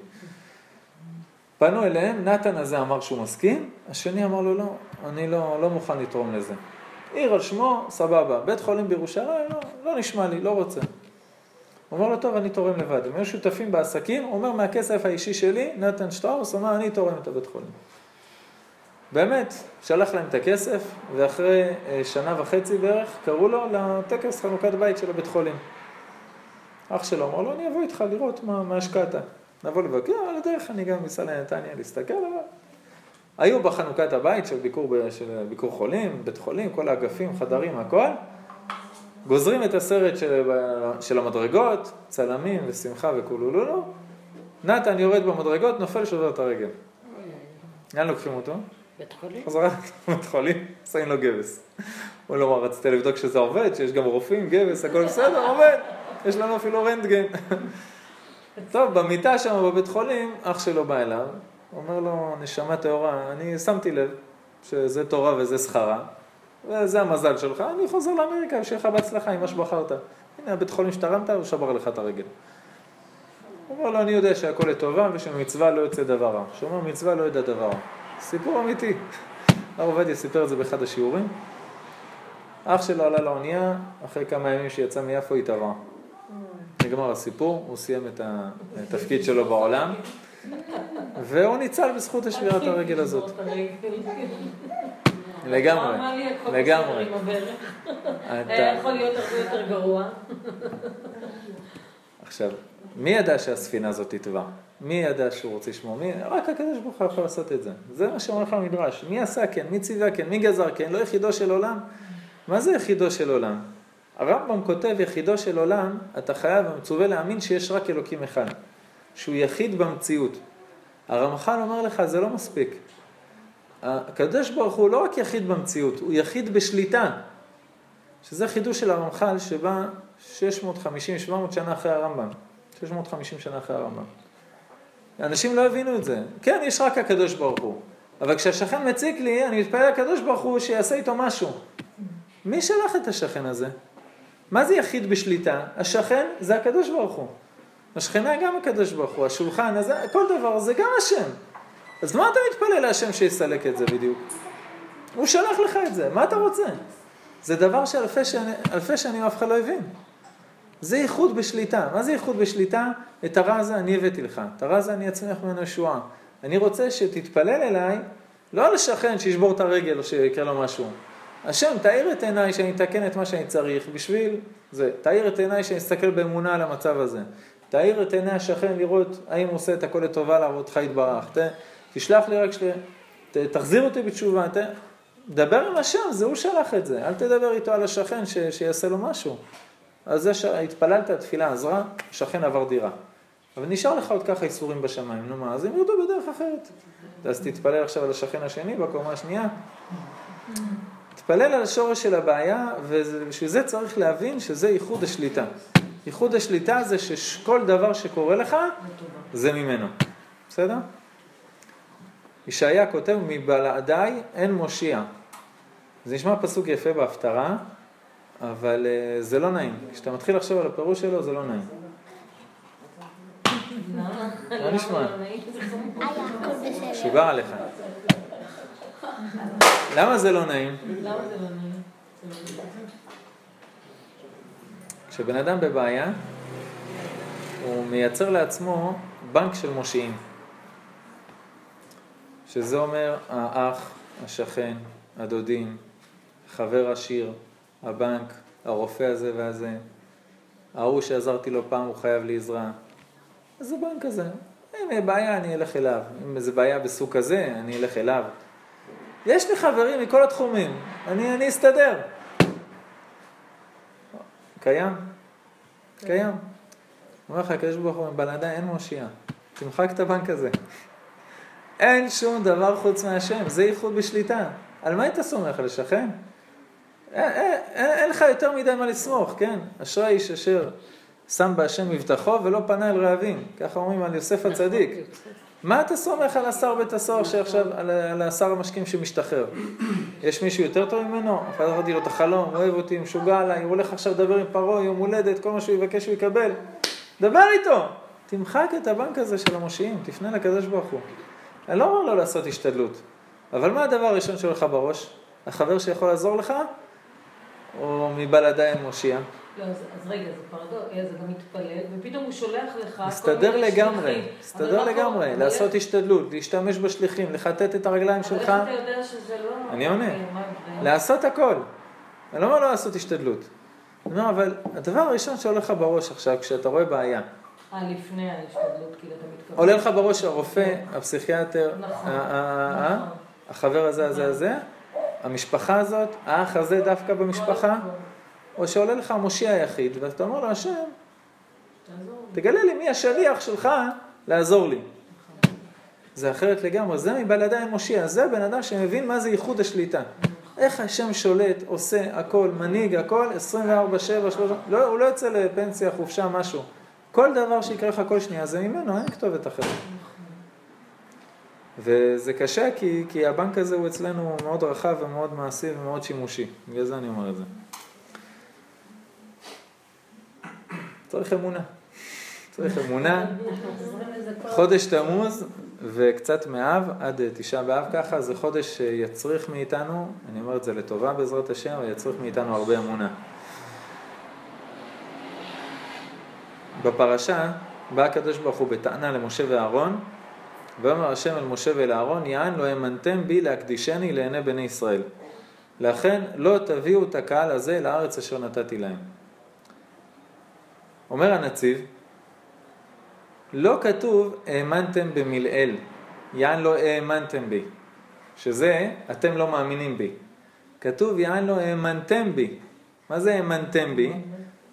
A: פנו אליהם, נתן הזה אמר שהוא מסכים, השני אמר לו, לא, אני לא, לא מוכן לתרום לזה. עיר על שמו, סבבה. בית חולים בירושלים, לא, לא נשמע לי, לא רוצה. הוא אומר לו, טוב, אני תורם לבד. הם היו שותפים בעסקים, הוא אומר, מהכסף האישי שלי, נתן שטראוס, הוא אומר, אני תורם את הבית חולים. באמת, שלח להם את הכסף, ואחרי אה, שנה וחצי בערך, קראו לו לטקס חנוכת בית של הבית חולים. אח שלו אמר לו, אני אבוא איתך לראות מה, מה השקעת. נבוא לבקר, על הדרך אני גם אסע לנתניה להסתכל, אבל... היו בחנוכת הבית של ביקור, של ביקור חולים, בית חולים, כל האגפים, חדרים, הכל. גוזרים את הסרט של, של המדרגות, צלמים ושמחה וכולולולו. נתן יורד במדרגות, נופל, שובר את הרגל. לאן לוקחים אותו?
C: בית חולים?
A: חזרה לבית חולים, שמים לו גבס. הוא לא אמר, רציתי לבדוק שזה עובד, שיש גם רופאים, גבס, הכל בסדר, עובד. יש לנו אפילו רנטגן. טוב, במיטה שם בבית חולים, אח שלו בא אליו, אומר לו, נשמה טהורה, אני שמתי לב שזה תורה וזה שכרה, וזה המזל שלך, אני חוזר לאמריקה, שיהיה לך בהצלחה עם מה שבחרת. הנה, הבית חולים שתרמת, הוא שבר לך את הרגל. הוא אומר לו, אני יודע שהכל לטובה ושמצווה לא יוצא דבר רע. כשאומר מצווה לא ידע דבר רע. סיפור אמיתי. הרב עובדיה סיפר את זה באחד השיעורים. אח שלו עלה לאונייה, אחרי כמה ימים שיצא מיפו התערה. נגמר הסיפור, הוא סיים את התפקיד שלו בעולם, והוא ניצל בזכות השבירת הרגל הזאת. לגמרי, לגמרי.
B: היה יכול להיות הרבה יותר גרוע.
A: עכשיו, מי ידע שהספינה הזאת תטבע? מי ידע שהוא רוצה לשמוע? מי? רק הקדוש ברוך הוא יכול לעשות את זה. זה מה שאומר לך המדרש. מי עשה כן? מי ציווה כן? מי גזר כן? לא יחידו של עולם? מה זה יחידו של עולם? הרמב"ם כותב יחידו של עולם, אתה חייב ומצווה להאמין שיש רק אלוקים אחד, שהוא יחיד במציאות. הרמח"ל אומר לך, זה לא מספיק. הקדוש ברוך הוא לא רק יחיד במציאות, הוא יחיד בשליטה. שזה חידוש של הרמח"ל שבא 650-700 שנה אחרי הרמב"ם. 650 שנה אחרי הרמב"ם. אנשים לא הבינו את זה. כן, יש רק הקדוש ברוך הוא. אבל כשהשכן מציק לי, אני מתפלל לקדוש ברוך הוא שיעשה איתו משהו. מי שלח את השכן הזה? מה זה יחיד בשליטה? השכן זה הקדוש ברוך הוא. השכנה גם הקדוש ברוך הוא, השולחן, הזה, כל דבר זה גם השם. אז מה אתה מתפלל להשם שיסלק את זה בדיוק? הוא שלח לך את זה, מה אתה רוצה? זה דבר שאלפי שני, שנים אף אחד לא הבין. זה ייחוד בשליטה. מה זה ייחוד בשליטה? את הרע הזה אני הבאתי לך, את הרע הזה אני אצמיח ממנו ישועה. אני רוצה שתתפלל אליי, לא על השכן שישבור את הרגל או שיקרה לו משהו. השם, תאיר את עיניי שאני אתקן את מה שאני צריך בשביל זה. תאיר את עיניי שאני אסתכל באמונה על המצב הזה. תאיר את עיני השכן לראות האם הוא עושה את הכל לטובה לעבודך יתברך. ת, תשלח לי רק, של... ת, תחזיר אותי בתשובה. ת, דבר עם השם, זה הוא שלח את זה. אל תדבר איתו על השכן ש, שיעשה לו משהו. אז זה שהתפללת, התפילה עזרה, השכן עבר דירה. אבל נשאר לך עוד ככה איסורים בשמיים, נו מה, אז הם ירדו בדרך אחרת. אז תתפלל עכשיו על השכן השני בקומה השנייה. תתפלל על השורש של הבעיה, ובשביל זה צריך להבין שזה ייחוד השליטה. ייחוד השליטה זה שכל דבר שקורה לך, זה ממנו. בסדר? ישעיה כותב, מבלעדיי אין מושיע. זה נשמע פסוק יפה בהפטרה, אבל uh, זה לא נעים. כשאתה מתחיל לחשוב על הפירוש שלו, זה לא נעים. מה נשמע? שיבה עליך. למה זה לא נעים?
B: למה זה לא נעים?
A: כשבן אדם בבעיה, הוא מייצר לעצמו בנק של מושיעים. שזה אומר האח, השכן, הדודים, חבר עשיר, הבנק, הרופא הזה והזה, ההוא שעזרתי לו פעם הוא חייב לי עזרה. אז זה בנק כזה. אם בעיה אני אלך אליו, אם איזה בעיה בסוג כזה אני אלך אליו. יש לי חברים מכל התחומים, אני, אני אסתדר. קיים? קיים. אומר לך הקדוש ברוך הוא, בלעדיי אין מושיע. תמחק את הבנק הזה. אין שום דבר חוץ מהשם, זה ייחוד בשליטה. על מה היית סומך? על השכן? אין, אין, אין לך יותר מדי מה לסמוך, כן? אשרי איש אשר שם בהשם מבטחו ולא פנה אל רעבים. ככה אומרים על יוסף הצדיק. מה אתה סומך על השר בית הסוהר שעכשיו, על, על השר המשקים שמשתחרר? יש מישהו יותר טוב ממנו? פתחתי לו את החלום, אוהב אותי, משוגע עליי, הוא הולך עכשיו לדבר עם פרעה, יום הולדת, כל מה שהוא יבקש הוא יקבל. דבר איתו! תמחק את הבנק הזה של המושיעים, תפנה לקדוש ברוך הוא. אני לא אומר לו לעשות השתדלות, אבל מה הדבר הראשון שלך בראש? החבר שיכול לעזור לך? או מבלעדי אין מושיע?
B: לא, אז, אז רגע, זה פרדו, אה, זה גם מתפלל, ופתאום הוא שולח לך...
A: מסתדר לגמרי, מסתדר לגמרי, לעשות השתדלות, להשתמש בשליחים, לחטט את הרגליים שלך.
B: אבל איך אתה יודע שזה לא...
A: אני עונה.
B: ההבדל?
A: לעשות הכל. אני לא אומר לא לעשות השתדלות. אני אומר, אבל הדבר הראשון שעולה לך בראש עכשיו, כשאתה רואה בעיה,
B: אה, לפני ההשתדלות, כאילו אתה מתכוון.
A: עולה לך בראש הרופא, הפסיכיאטר,
B: נכון, נכון.
A: החבר הזה, הזה, הזה, המשפחה הזאת, האח הזה דווקא במשפחה, או שעולה לך המושיע היחיד, ואתה אומר לו, השם. תגלה לי מי השליח שלך לעזור לי. זה אחרת לגמרי, זה מבלעדיי מושיע, זה בן אדם שמבין מה זה ייחוד השליטה. איך השם שולט, עושה הכל, מנהיג הכל, 24-7, 3, לא, הוא לא יוצא לפנסיה, חופשה, משהו. כל דבר שיקרה לך כל שנייה זה ממנו, אין כתובת אחרת. וזה קשה כי, כי הבנק הזה הוא אצלנו מאוד רחב ומאוד מעשי ומאוד שימושי, בגלל זה אני אומר את זה. צריך אמונה. צריך אמונה. חודש תמוז וקצת מאב עד תשעה באב ככה, זה חודש שיצריך מאיתנו, אני אומר את זה לטובה בעזרת השם, אבל יצריך מאיתנו הרבה אמונה. בפרשה בא הקדוש ברוך הוא בטענה למשה ואהרון, ויאמר השם אל משה ואל אהרון, יען לא האמנתם בי להקדישני לעיני בני ישראל. לכן לא תביאו את הקהל הזה לארץ אשר נתתי להם. אומר הנציב, לא כתוב האמנתם במלעיל, יען לא האמנתם בי, שזה אתם לא מאמינים בי. כתוב יען לא האמנתם בי. מה זה האמנתם בי?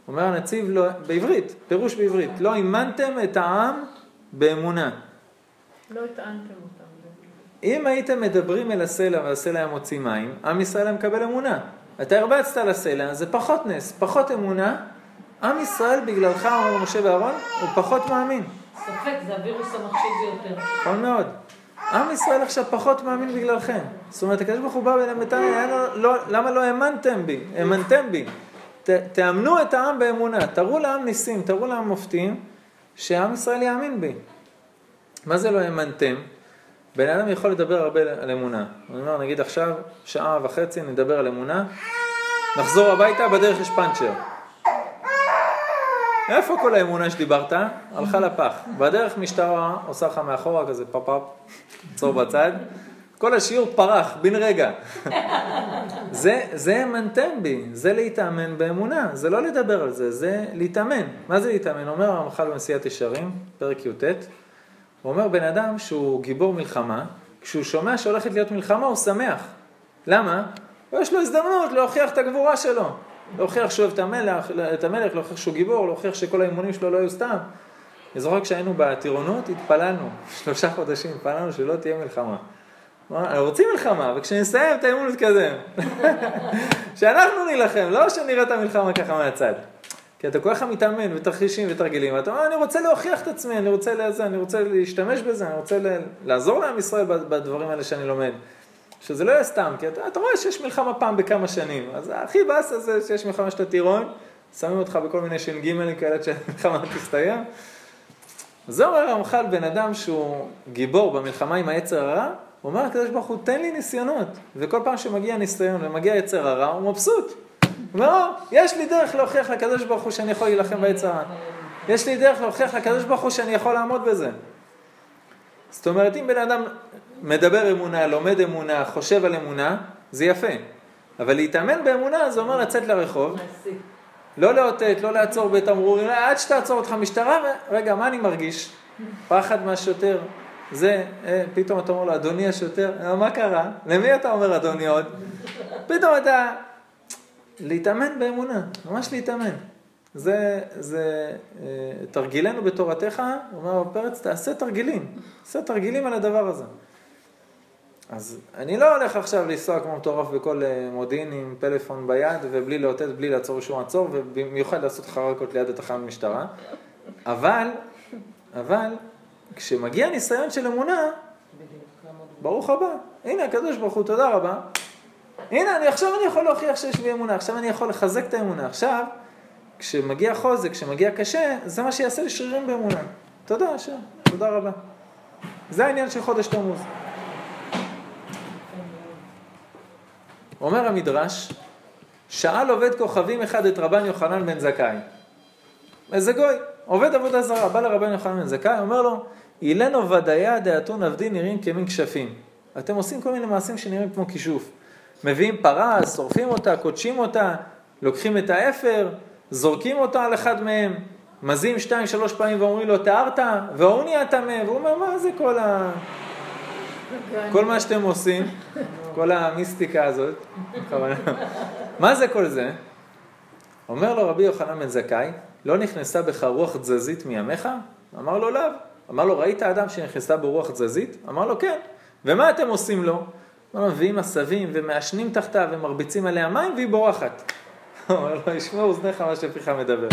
A: אומר הנציב לא, בעברית, פירוש בעברית, לא האמנתם את העם באמונה.
C: לא הטענתם אותם.
A: אם הייתם מדברים אל הסלע והסלע היה מוציא מים, עם ישראל היה מקבל אמונה. אתה הרבצת לסלע, זה פחות נס, פחות אמונה. עם ישראל בגללך, אומר משה ואהרון, הוא פחות מאמין.
B: ספק, זה הווירוס המחשיד ביותר.
A: נכון מאוד. עם ישראל עכשיו פחות מאמין בגללכם. זאת אומרת, הקדוש ברוך הוא בא ותניא, לא, למה לא האמנתם בי? האמנתם בי. ת, תאמנו את העם באמונה, תראו לעם ניסים, תראו לעם מופתים, שעם ישראל יאמין בי. מה זה לא האמנתם? בן אדם יכול לדבר הרבה על אמונה. אני אומר, נגיד עכשיו, שעה וחצי נדבר על אמונה, נחזור הביתה, בדרך יש פאנצ'ר. איפה כל האמונה שדיברת? הלכה לפח. בדרך משטרה עושה לך מאחורה כזה פאפ-אפ, עצור בצד. כל השיעור פרח, בן רגע. זה, זה מנתן בי, זה להתאמן באמונה, זה לא לדבר על זה, זה להתאמן. מה זה להתאמן? אומר הרמח"ל במסילת ישרים, פרק י"ט, הוא אומר בן אדם שהוא גיבור מלחמה, כשהוא שומע שהולכת להיות מלחמה הוא שמח. למה? יש לו הזדמנות להוכיח את הגבורה שלו. להוכיח שהוא אוהב את המלך, את המלך, להוכיח שהוא גיבור, להוכיח שכל האימונים שלו לא היו סתם. אני זוכר כשהיינו בטירונות, התפללנו, שלושה חודשים, התפללנו שלא תהיה מלחמה. רוצים מלחמה, וכשנסיים את האימון נתקדם. שאנחנו נילחם, לא שנראה את המלחמה ככה מהצד. כי אתה כל כך מתאמן ותרחישים ותרגילים, ואתה אומר, אני רוצה להוכיח את עצמי, אני רוצה לזה, אני רוצה להשתמש בזה, אני רוצה לעזור לעם ישראל בדברים האלה שאני לומד. שזה לא יהיה סתם, כי אתה, אתה רואה שיש מלחמה פעם בכמה שנים, אז הכי באסה זה שיש מלחמה שאתה טירון, שמים אותך בכל מיני ש"ג כאלה שהמלחמה תסתיים. זה אומר הרמח"ל, בן אדם שהוא גיבור במלחמה עם היצר הרע, הוא אומר הקדוש ברוך הוא, תן לי ניסיונות. וכל פעם שמגיע ניסיון ומגיע יצר הרע, הוא מבסוט. הוא אומר, יש לי דרך להוכיח לקדוש ברוך הוא שאני יכול להילחם ביצר הרע. יש לי דרך להוכיח לקדוש ברוך הוא שאני יכול לעמוד בזה. זאת אומרת, אם בן אדם מדבר אמונה, לומד אמונה, חושב על אמונה, זה יפה. אבל להתאמן באמונה זה אומר לצאת לרחוב, לא לאותת, לא לעצור בתמרורים, עד שתעצור אותך משטרה, רגע, מה אני מרגיש? פחד מהשוטר. זה, אה, פתאום אתה אומר לו, אדוני השוטר, אה, מה קרה? למי אתה אומר אדוני עוד? פתאום אתה... להתאמן באמונה, ממש להתאמן. זה, זה אה, תרגילנו בתורתך, אומר פרץ, תעשה תרגילים, תעשה תרגילים על הדבר הזה. אז אני לא הולך עכשיו לנסוע כמו מטורף בכל אה, מודיעין עם פלאפון ביד ובלי לאותת, בלי לעצור שום עצור, ובמיוחד לעשות חרקות ליד התחנת משטרה, אבל, אבל, כשמגיע ניסיון של אמונה, ברוך הבא. הנה הקדוש ברוך הוא, תודה רבה. הנה, אני, עכשיו אני יכול להוכיח שיש לי אמונה, עכשיו אני יכול לחזק את האמונה. עכשיו, כשמגיע חוזק, כשמגיע קשה, זה מה שיעשה לי שרירים באמונה. תודה, השם, תודה רבה. זה העניין של חודש תמוז. אומר המדרש, שאל עובד כוכבים אחד את רבן יוחנן בן זכאי. איזה גוי, עובד עבודה זרה, בא לרבן יוחנן בן זכאי, אומר לו, אילנו ודיה דאתון עבדי נראים כמין כשפים. אתם עושים כל מיני מעשים שנראים כמו כישוף. מביאים פרה, שורפים אותה, קודשים אותה, לוקחים את האפר, זורקים אותה על אחד מהם, מזים שתיים, שלוש פעמים ואומרים לו, טהרת, והוא נהיה טמא, והוא אומר, מה זה כל ה... כל מה שאתם עושים, כל המיסטיקה הזאת, מה זה כל זה? אומר לו רבי יוחנן בן זכאי, לא נכנסה בך רוח תזזית מימיך? אמר לו לאו. אמר לו, ראית אדם שנכנסה בו רוח תזזית? אמר לו, כן. ומה אתם עושים לו? אמר לו, מביאים עשבים ומעשנים תחתיו ומרביצים עליה מים והיא בורחת. אומר לו, ישמעו אוזניך מה שפיך מדבר.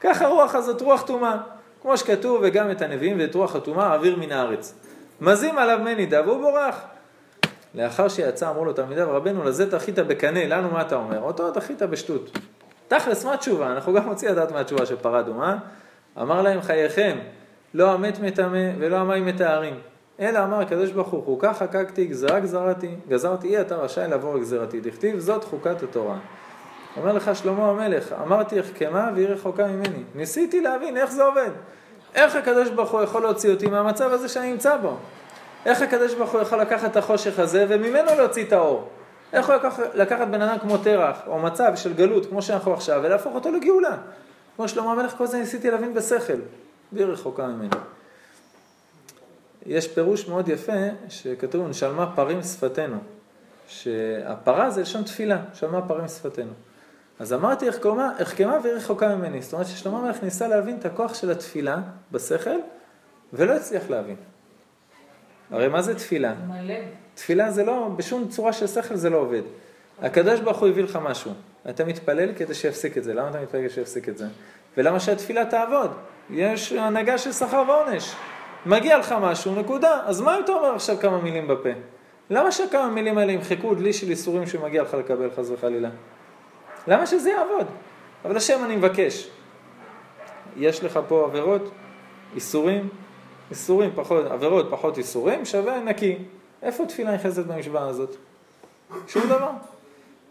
A: ככה רוח הזאת, רוח טומאה. כמו שכתוב, וגם את הנביאים ואת רוח הטומאה אוויר מן הארץ. מזים עליו מנידה והוא בורח. לאחר שיצא אמרו לו תלמידיו רבנו לזה תחית בקנה, לנו מה אתה אומר? אותו תחית בשטות. תכלס מה התשובה? אנחנו גם רוצים לדעת מה התשובה של פרה אדומה. אמר להם חייכם, לא המת מטמא ולא המים מטהרים. אלא אמר הקדוש ברוך הוא חוקה חקקתי גזרה גזרתי, גזרתי אי אתה רשאי לעבור גזרתי, דכתיב זאת חוקת התורה. אומר לך שלמה המלך, אמרתי החכמה והיא רחוקה ממני. ניסיתי להבין איך זה עובד. איך הקדוש ברוך הוא יכול להוציא אותי מהמצב הזה שאני נמצא בו? איך הקדוש ברוך הוא יכול לקחת את החושך הזה וממנו להוציא את האור? איך הוא לקח, לקחת בן אדם כמו תרח, או מצב של גלות, כמו שאנחנו עכשיו, ולהפוך אותו לגאולה? כמו שלמה המלך, כל זה ניסיתי להבין בשכל, והיא רחוקה ממני. יש פירוש מאוד יפה, שכתוב, נשלמה פרים שפתנו. שהפרה זה לשון תפילה, שלמה פרים שפתנו. אז אמרתי החכמה והיא רחוקה ממני. זאת אומרת ששלמה המלך ניסה להבין את הכוח של התפילה בשכל, ולא הצליח להבין. הרי מה זה תפילה?
B: מלא.
A: תפילה זה לא, בשום צורה של שכל זה לא עובד. הקדוש ברוך הוא הביא לך משהו. אתה מתפלל כדי שיפסיק את זה. למה אתה מתפלל כדי שיפסיק את זה? ולמה שהתפילה תעבוד? יש הנהגה של שכר ועונש. מגיע לך משהו, נקודה. אז מה אם אתה אומר עכשיו כמה מילים בפה? למה שכמה מילים האלה ימחקו דלי של איסורים שמגיע לך לקבל חס וחלילה? למה שזה יעבוד? אבל השם אני מבקש. יש לך פה עבירות, איסורים, איסורים פחות, עבירות פחות איסורים, שווה נקי. איפה תפילה נכנסת במשוואה הזאת? שום דבר.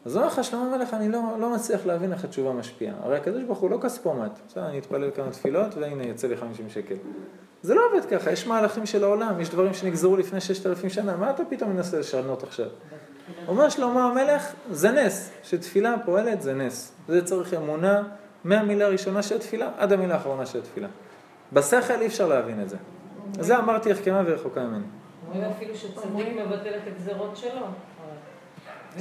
A: אז אומר לך שלמה המלך, אני לא, לא מצליח להבין איך התשובה משפיעה. הרי הקדוש ברוך הוא לא כספומט. בסדר, אני אתפלל כמה תפילות והנה יצא לי 50 שקל. זה לא עובד ככה, יש מהלכים של העולם, יש דברים שנגזרו לפני ששת אלפים שנה, מה אתה פתאום מנסה לשנות עכשיו? אומר שלמה המלך, זה נס, שתפילה פועלת זה נס. זה צריך אמונה מהמילה הראשונה של התפילה עד המילה האחרונה של התפילה. בשכל אי אפשר להבין את זה. זה אמרתי החכמה ורחוקה ממני.
B: אומרים אפילו שצדיק מבטל את הגזרות שלו.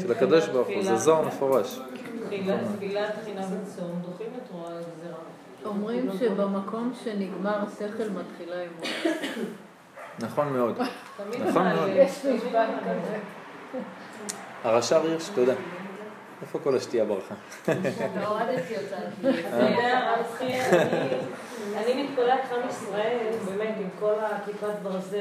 A: של הקדוש ברוך הוא, זה זוהר מפורש.
B: תחילה, תפילה, תחינה וצום, דוחים את רוע הגזרה.
C: אומרים שבמקום שנגמר השכל מתחילה אמונה.
A: נכון מאוד. נכון מאוד. הרש"ר הירש, תודה. איפה כל השתייה ברחה?
D: הורדתי אותה.
B: אתה יודע, הרב חייא, אני- מתפלאת עם ישראל, באמת, עם כל הכיפת ברזל,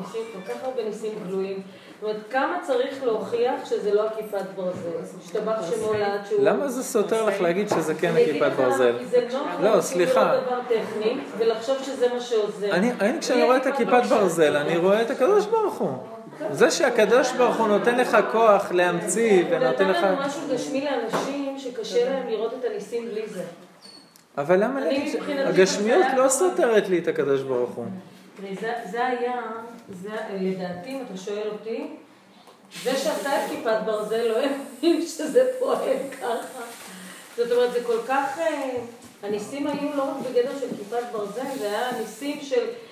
B: ניסים, כל כך הרבה ניסים גלויים. זאת אומרת, כמה צריך להוכיח שזה לא הכיפת ברזל? השתבח שמולד שהוא...
A: למה זה סותר לך להגיד שזה כן הכיפת ברזל?
B: כי זה נוח
A: לא, סליחה.
B: לא דבר טכני, ולחשוב שזה מה שעוזר.
A: אני, אני כשאני רואה את הכיפת ברזל, אני רואה את הקדוש ברוך הוא. זה שהקדוש ברוך הוא נותן לך כוח להמציא
B: הוא
A: ונותן
B: נתן
A: לך...
B: לנו משהו גשמי לאנשים שקשה להם לראות את הניסים בלי זה.
A: אבל למה הגשמיות לא סותרת לי את הקדוש ברוך הוא.
B: תראי, זה, היה, זה, לדעתי, אם אתה שואל אותי, זה שעשה את כיפת ברזל לא הבין שזה פועל ככה. זאת אומרת, זה כל כך... אה, הניסים היו לא רק בגדר של כיפת ברזל, זה היה ניסים של אה, אה,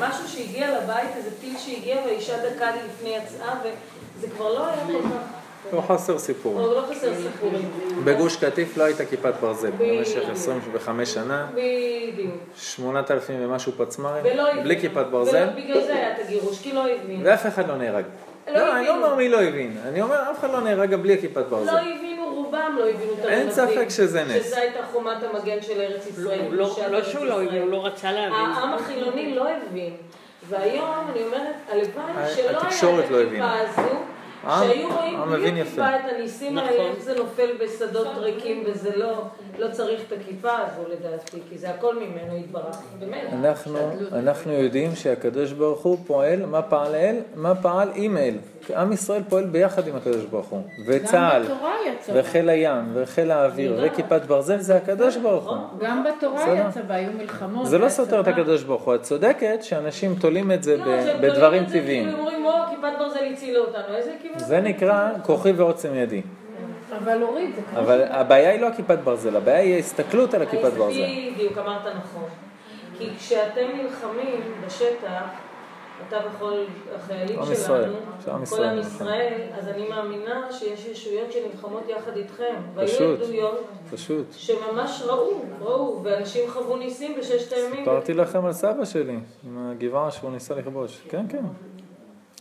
B: משהו שהגיע לבית, איזה טיל שהגיע והאישה דקה לי לפני יצאה, וזה כבר לא היה כל כך...
A: לא חסר סיפור.
B: או לא חסר סיפורים.
A: בגוש קטיף לא הייתה כיפת ברזל. במשך 25 שנה,
B: בדיוק.
A: 8,000 ומשהו פצמ"רים. בלי כיפת ברזל,
B: בגלל זה היה את הגירוש, כי לא הבינו.
A: ואף אחד לא נהרג.
B: לא
A: לא, אני לא. אומר מי לא הבין. אני אומר, אף אחד לא נהרג גם בלי הכיפת ברזל.
B: לא הבינו, רובם לא הבינו את
A: אין
B: הרמזים.
A: ספק שזה נס.
B: שזו הייתה חומת המגן של ארץ ישראל.
E: לא,
B: קדושת
E: לא
B: ארץ
E: שהוא לא
B: ישראל.
E: הבין, הוא לא רצה להבין.
B: העם החילוני לא הבין. והיום אני אומרת, הלוואי שלא היה את
A: לא
B: הכיפה. הזו.
A: העם-
B: שהיו רואים
A: העם
B: בלי
A: מבין יפה.
B: הכיפה את הניסים
E: נכון.
B: האלה, איך זה נופל בשדות ריקים וזה לא, לא צריך את הכיפה הזו לדעתי, כי זה הכל ממנו יתברך, באמת.
A: אנחנו, אנחנו יודעים שהקדוש ברוך הוא פועל, מה פעל אל? מה פעל עם אל. עם ישראל פועל ביחד עם הקדוש ברוך הוא. וצה"ל. וחיל הים, וחיל האוויר, וכיפת ברזל, זה הקדוש ברוך הוא.
C: גם בתורה. יצא והיו מלחמות.
A: זה לא סותר את. הקדוש ברוך הוא. את צודקת שאנשים תולים את זה
B: לא,
A: ב-
B: שהם תולים
A: בדברים
B: את זה,
A: טבעיים.
B: כאילו, אומרים, או, כיפת ברזל הצילה אותנו, איזה כיפת
A: זה נקרא כוחי ועוצם ידי.
C: אבל אורית, זה כמו...
A: אבל הבעיה היא לא הכיפת ברזל, הבעיה היא ההסתכלות על הכיפת ברזל.
B: בדיוק, אמרת נכון. כי כשאתם נלחמים בשטח, אתה וכל החיילים שלנו, כל עם
A: נכון.
B: ישראל, אז אני מאמינה שיש ישויות שנלחמות יחד איתכם. והיו
A: פשוט.
B: עדויות
A: פשוט.
B: שממש ראו, ראו, ואנשים חוו ניסים בששת הימים.
A: סיפרתי לכם על סבא שלי, עם הגבעה שהוא ניסה לכבוש. כן, כן.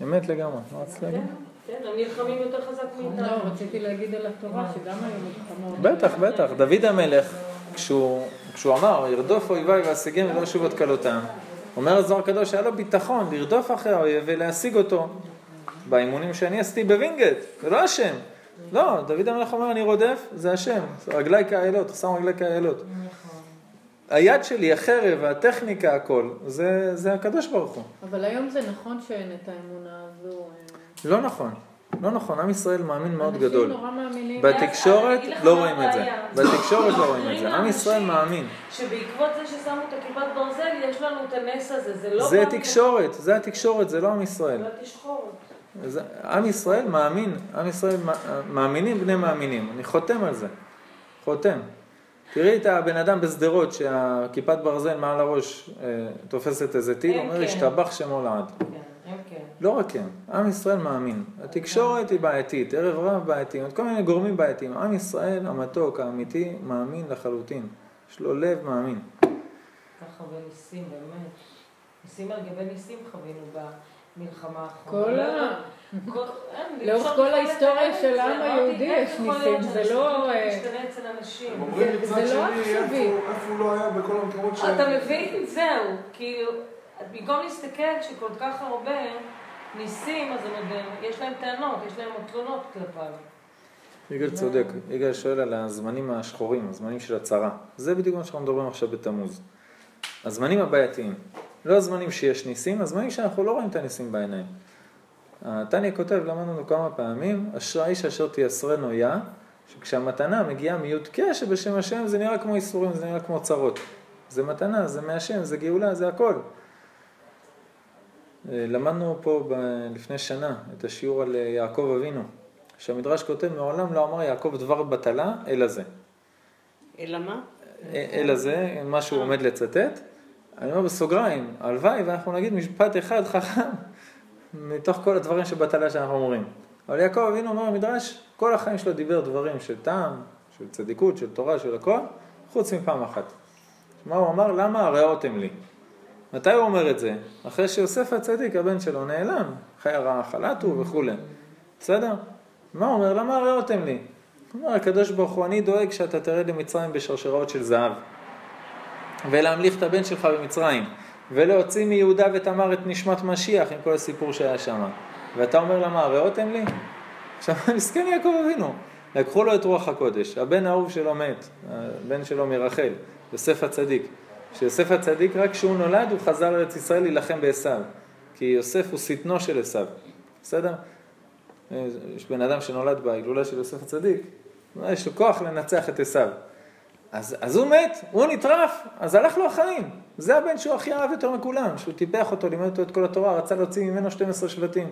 A: אמת לגמרי. מה רצית להגיד?
B: כן, הם נלחמים יותר חזק מאיתנו.
C: לא, רציתי להגיד על התורה, שגם היו מלחמות.
A: בטח, בטח. דוד המלך, כשהוא, כשהוא אמר, ארדוף אויביי ואשיגם ולא ישוב עד כלותם, אומר הזוהר הקדוש, היה לו ביטחון לרדוף אחרי האויב ולהשיג אותו. באימונים שאני עשיתי בווינגייט, זה לא השם. לא, דוד המלך אומר, אני רודף, זה השם. רגליי כאיילות, שם רגליי כאיילות. היד שלי, החרב, הטכניקה, הכל, זה, זה הקדוש ברוך הוא.
C: אבל היום זה נכון שאין את האמונה הזו.
A: לא נכון. לא נכון, עם ישראל מאמין מאוד גדול.
C: אנשים נורא מאמינים.
A: בתקשורת
B: אגיד לך
A: לא רואים את זה. בתקשורת לא רואים את זה. עם ישראל מאמין.
B: שבעקבות זה ששמו את הכיפת ברזל, יש לנו את הנס הזה, זה לא...
A: זה תקשורת, זה התקשורת, זה לא עם ישראל.
B: לא.
A: זה- עם ישראל מאמין, עם ישראל מא- מאמינים בני מאמינים. אני חותם על זה. חותם. תראי את הבן אדם בשדרות שהכיפת ברזל מעל הראש אה, תופסת איזה טיל,
B: הם
A: אומר
B: כן.
A: השתבח שמו לעד.
B: כן, כן.
A: לא רק הם, עם ישראל מאמין. התקשורת היא בעייתית, ערב רב בעייתי, עוד כל מיני גורמים בעייתיים. עם ישראל המתוק, האמיתי, מאמין לחלוטין. יש לו לב מאמין.
B: ככה בניסים, באמת. ניסים על גבי ניסים חווינו במלחמה האחרונה.
C: כל ה- לאורך כל ההיסטוריה של. העם היהודי יש ניסים, זה לא, אה?
F: הם אומרים
C: זה
F: מצד
C: לא
F: שני,
C: עכשווי.
F: איפה איפה הוא לא היה בכל המקומות ש...
B: אתה מבין? זהו. כאילו, במקום להסתכל שכל כך הרבה ניסים, אז הם עוד, יש להם טענות, יש להם תלונות כלפיו.
A: יגאל צודק, יגאל שואל על הזמנים השחורים, הזמנים של הצרה. זה בדיוק מה שאנחנו מדברים עכשיו בתמוז. הזמנים הבעייתיים. לא הזמנים שיש ניסים, הזמנים שאנחנו לא רואים את הניסים בעיניים. התניא כותב, למדנו כמה פעמים, אשרי האיש אשר תייסרנו יה, שכשהמתנה מגיעה מי"ק שבשם השם זה נראה כמו ייסורים, זה נראה כמו צרות. זה מתנה, זה מהשם, זה גאולה, זה הכל. אה, למדנו פה ב- לפני שנה את השיעור על אה, יעקב אבינו, שהמדרש כותב, מעולם לא אמר יעקב דבר בטלה, אלא זה.
E: אלא מה?
A: אה, אלא זה, מה שהוא עומד לצטט. אני אומר בסוגריים, הלוואי ואנחנו נגיד משפט אחד חכם מתוך כל הדברים שבטלה שאנחנו אומרים. אבל יעקב אבינו אומר במדרש, כל החיים שלו דיבר דברים של טעם, של צדיקות, של תורה, של הכל, חוץ מפעם אחת. מה הוא אמר? למה הריאותם לי? מתי הוא אומר את זה? אחרי שיוסף הצדיק, הבן שלו, נעלם, חי הרעה חלטו וכולי. בסדר? מה הוא אומר? למה הריאותם לי? הוא אומר, הקדוש ברוך הוא, אני דואג שאתה תרד למצרים בשרשראות של זהב. ולהמליך את הבן שלך במצרים. ולהוציא מיהודה ותמר את נשמת משיח עם כל הסיפור שהיה שם. ואתה אומר למה, הריאותם לי? עכשיו, מסכן יעקב אבינו. לקחו לו את רוח הקודש, הבן האהוב שלו מת, הבן שלו מרחל, יוסף הצדיק. שיוסף הצדיק, רק כשהוא נולד, הוא חזר לארץ ישראל להילחם בעשו. כי יוסף הוא שטנו של עשו. בסדר? יש בן אדם שנולד בהילולה של יוסף הצדיק, יש לו כוח לנצח את עשו. אז, אז הוא מת, הוא נטרף, אז הלך לו החיים. זה הבן שהוא הכי אהב יותר מכולם, שהוא טיפח אותו, לימד אותו את כל התורה, רצה להוציא ממנו 12 שבטים.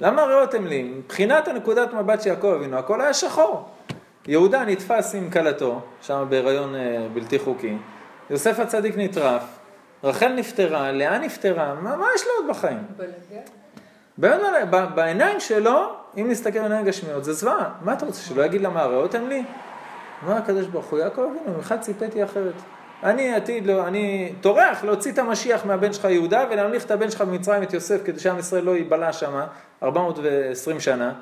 A: למה ראותם לי? מבחינת הנקודת מבט של יעקב אבינו, הכל היה שחור. יהודה נתפס עם כלתו, שם בהיריון אה, בלתי חוקי, יוסף הצדיק נטרף, רחל נפטרה, לאה נפטרה, מה, מה יש לו עוד בחיים? באמת, ב- בעיניים שלו, אם נסתכל בעיניים גשמיות, זה זוועה. מה אתה רוצה, שלא יגיד למה ראותם לי? אמר הקדוש ברוך הוא, יעקב אבינו, ממך ציפיתי אחרת. אני עתיד, לא, אני טורח להוציא את המשיח מהבן שלך יהודה ולהמליך את הבן שלך במצרים, את יוסף, כדי שעם ישראל לא ייבלע שם 420 שנה,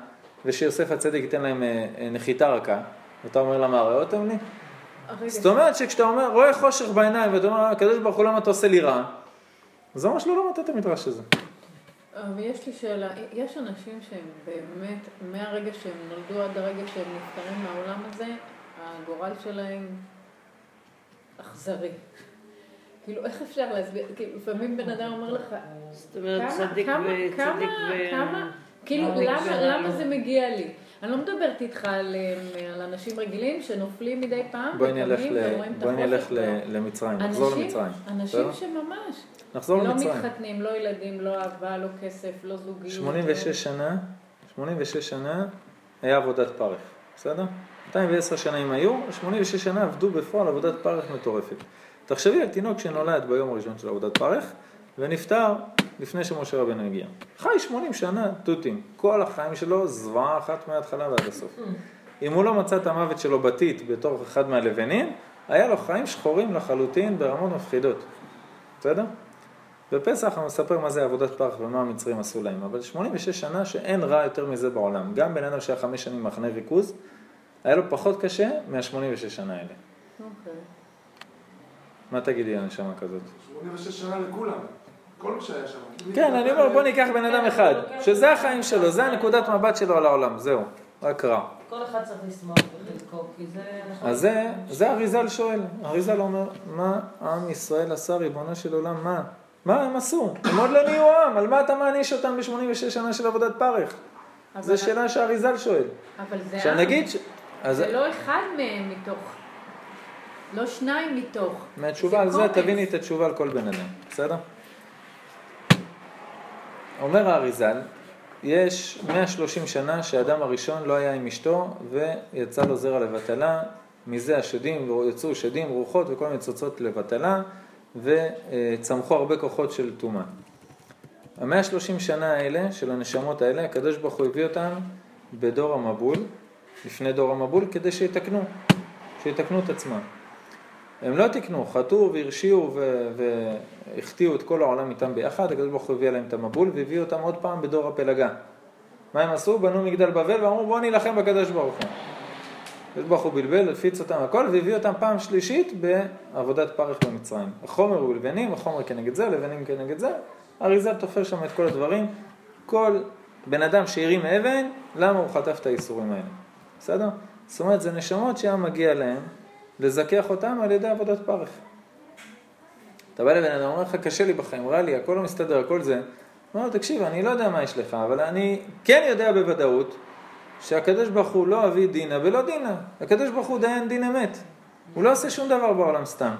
A: ושיוסף הצדיק ייתן להם אה, אה, נחיתה רכה. ואתה אומר למה ראותם לי? זאת אומרת שכשאתה אומר, רואה חושך בעיניים, ואתה אומר, הקדוש ברוך הוא, למה אתה עושה לי רע? זה אומר שלא למדת את המדרש הזה.
C: אבל יש לי שאלה, יש אנשים שהם באמת, מהרגע שהם נולדו עד הרגע שהם נפטרים מהעולם הזה, הגורל שלהם אכזרי. כאילו, איך אפשר להסביר? כאילו, לפעמים בן אדם אומר לך,
E: זאת אומרת,
C: כמה-
E: צדיק
C: כמה-
E: וצדיק
C: כמה-
E: ו...
C: כמה, כאילו,
B: מה
C: למה? זה מגיע לי? אני לא מדברת איתך על, אה, על אנשים רגילים שנופלים מדי פעם,
A: בואי נלך,
C: וקמים. ורואים את
A: בואי נלך. למצרים, נחזור למצרים.
C: אנשים? שממש,
A: נחזור
C: לא
A: למצרים.
C: מתחתנים, לא ילדים, לא אהבה, לא כסף, לא זוגיות.
A: 86 שנה, 86 שנה היה עבודת פרך, בסדר? 210 שנה אם היו, 86 שנה עבדו בפועל עבודת פרך מטורפת. תחשבי על תינוק שנולד ביום הראשון של עבודת פרך ונפטר לפני שמשה רבנו הגיע. חי 80 שנה תותים, כל החיים שלו זוועה אחת מההתחלה ועד הסוף. אם הוא לא מצא את המוות שלו בתית בתור אחד מהלבנים, היה לו חיים שחורים לחלוטין ברמות מפחידות. בסדר? בפסח הוא מספר מה זה עבודת פרך ומה המצרים עשו להם, אבל 86 שנה שאין רע יותר מזה בעולם. גם בן אדם שהיה חמש שנים מחנה ריכוז, היה לו פחות קשה מה-86 שנה האלה.
C: אוקיי.
A: מה תגידי על נשמה כזאת?
F: 86 שנה לכולם. כל מה שהיה שם.
A: כן, אני אומר, בוא ניקח בן אדם אחד, שזה החיים שלו, זה הנקודת מבט שלו על העולם, זהו, רק רע.
B: כל אחד צריך לשמוח בחלקו, כי זה... נכון.
A: אז זה, זה אריזל שואל, אריזל אומר, מה עם ישראל עשה, ריבונו של עולם, מה? מה הם עשו? הם עוד לא נהיו עם, על מה אתה מעניש אותם ב-86 שנה של עבודת פרך? זו שאלה שאריזל שואל.
C: אבל זה
A: עכשיו
C: עם.
A: נגיד, ש... אז
C: זה לא אחד מהם מתוך, לא שניים מתוך.
A: מהתשובה על זה. תביני את התשובה על כל בן אדם, בסדר? אומר האריזל, יש 130 שנה שהאדם הראשון לא היה עם אשתו ויצא לו זרע לבטלה, מזה השדים, יצאו שדים, רוחות וכל מיני צוצות לבטלה וצמחו הרבה כוחות של טומאה. המאה שלושים שנה האלה, של הנשמות האלה, הקדוש ברוך הוא הביא אותם בדור המבול, לפני דור המבול, כדי שיתקנו, שיתקנו את עצמם. הם לא תיקנו, חטאו והרשיעו והחטיאו את כל העולם איתם ביחד, הקדוש ברוך הוא הביא עליהם את המבול והביא אותם עוד פעם בדור הפלגה. מה הם עשו? בנו מגדל בבל ואמרו בואו נילחם בקדוש ברוך הוא. הקדוש ברוך הוא בלבל, הפיץ אותם הכל והביא אותם פעם שלישית בעבודת פרך במצרים. החומר הוא לבנים, החומר כנגד זה, לבנים כנגד זה. אריזה תופר שם את כל הדברים. כל בן אדם שהרים אבן, למה הוא חטף את האיסורים האלה? בסדר? זאת אומרת, זה נשמות שהיה מגיע להם לזכח אותם על ידי עבודת פרך. אתה בא לבן אדם, אומר לך, קשה לי בחיים, רע לי, הכל לא מסתדר, הכל זה. הוא אומר לו, תקשיב, אני לא יודע מה יש לך, אבל אני כן יודע בוודאות שהקדוש ברוך הוא לא אבי דינה ולא דינה. הקדוש ברוך הוא דיין דין אמת. הוא לא עושה שום דבר בעולם סתם.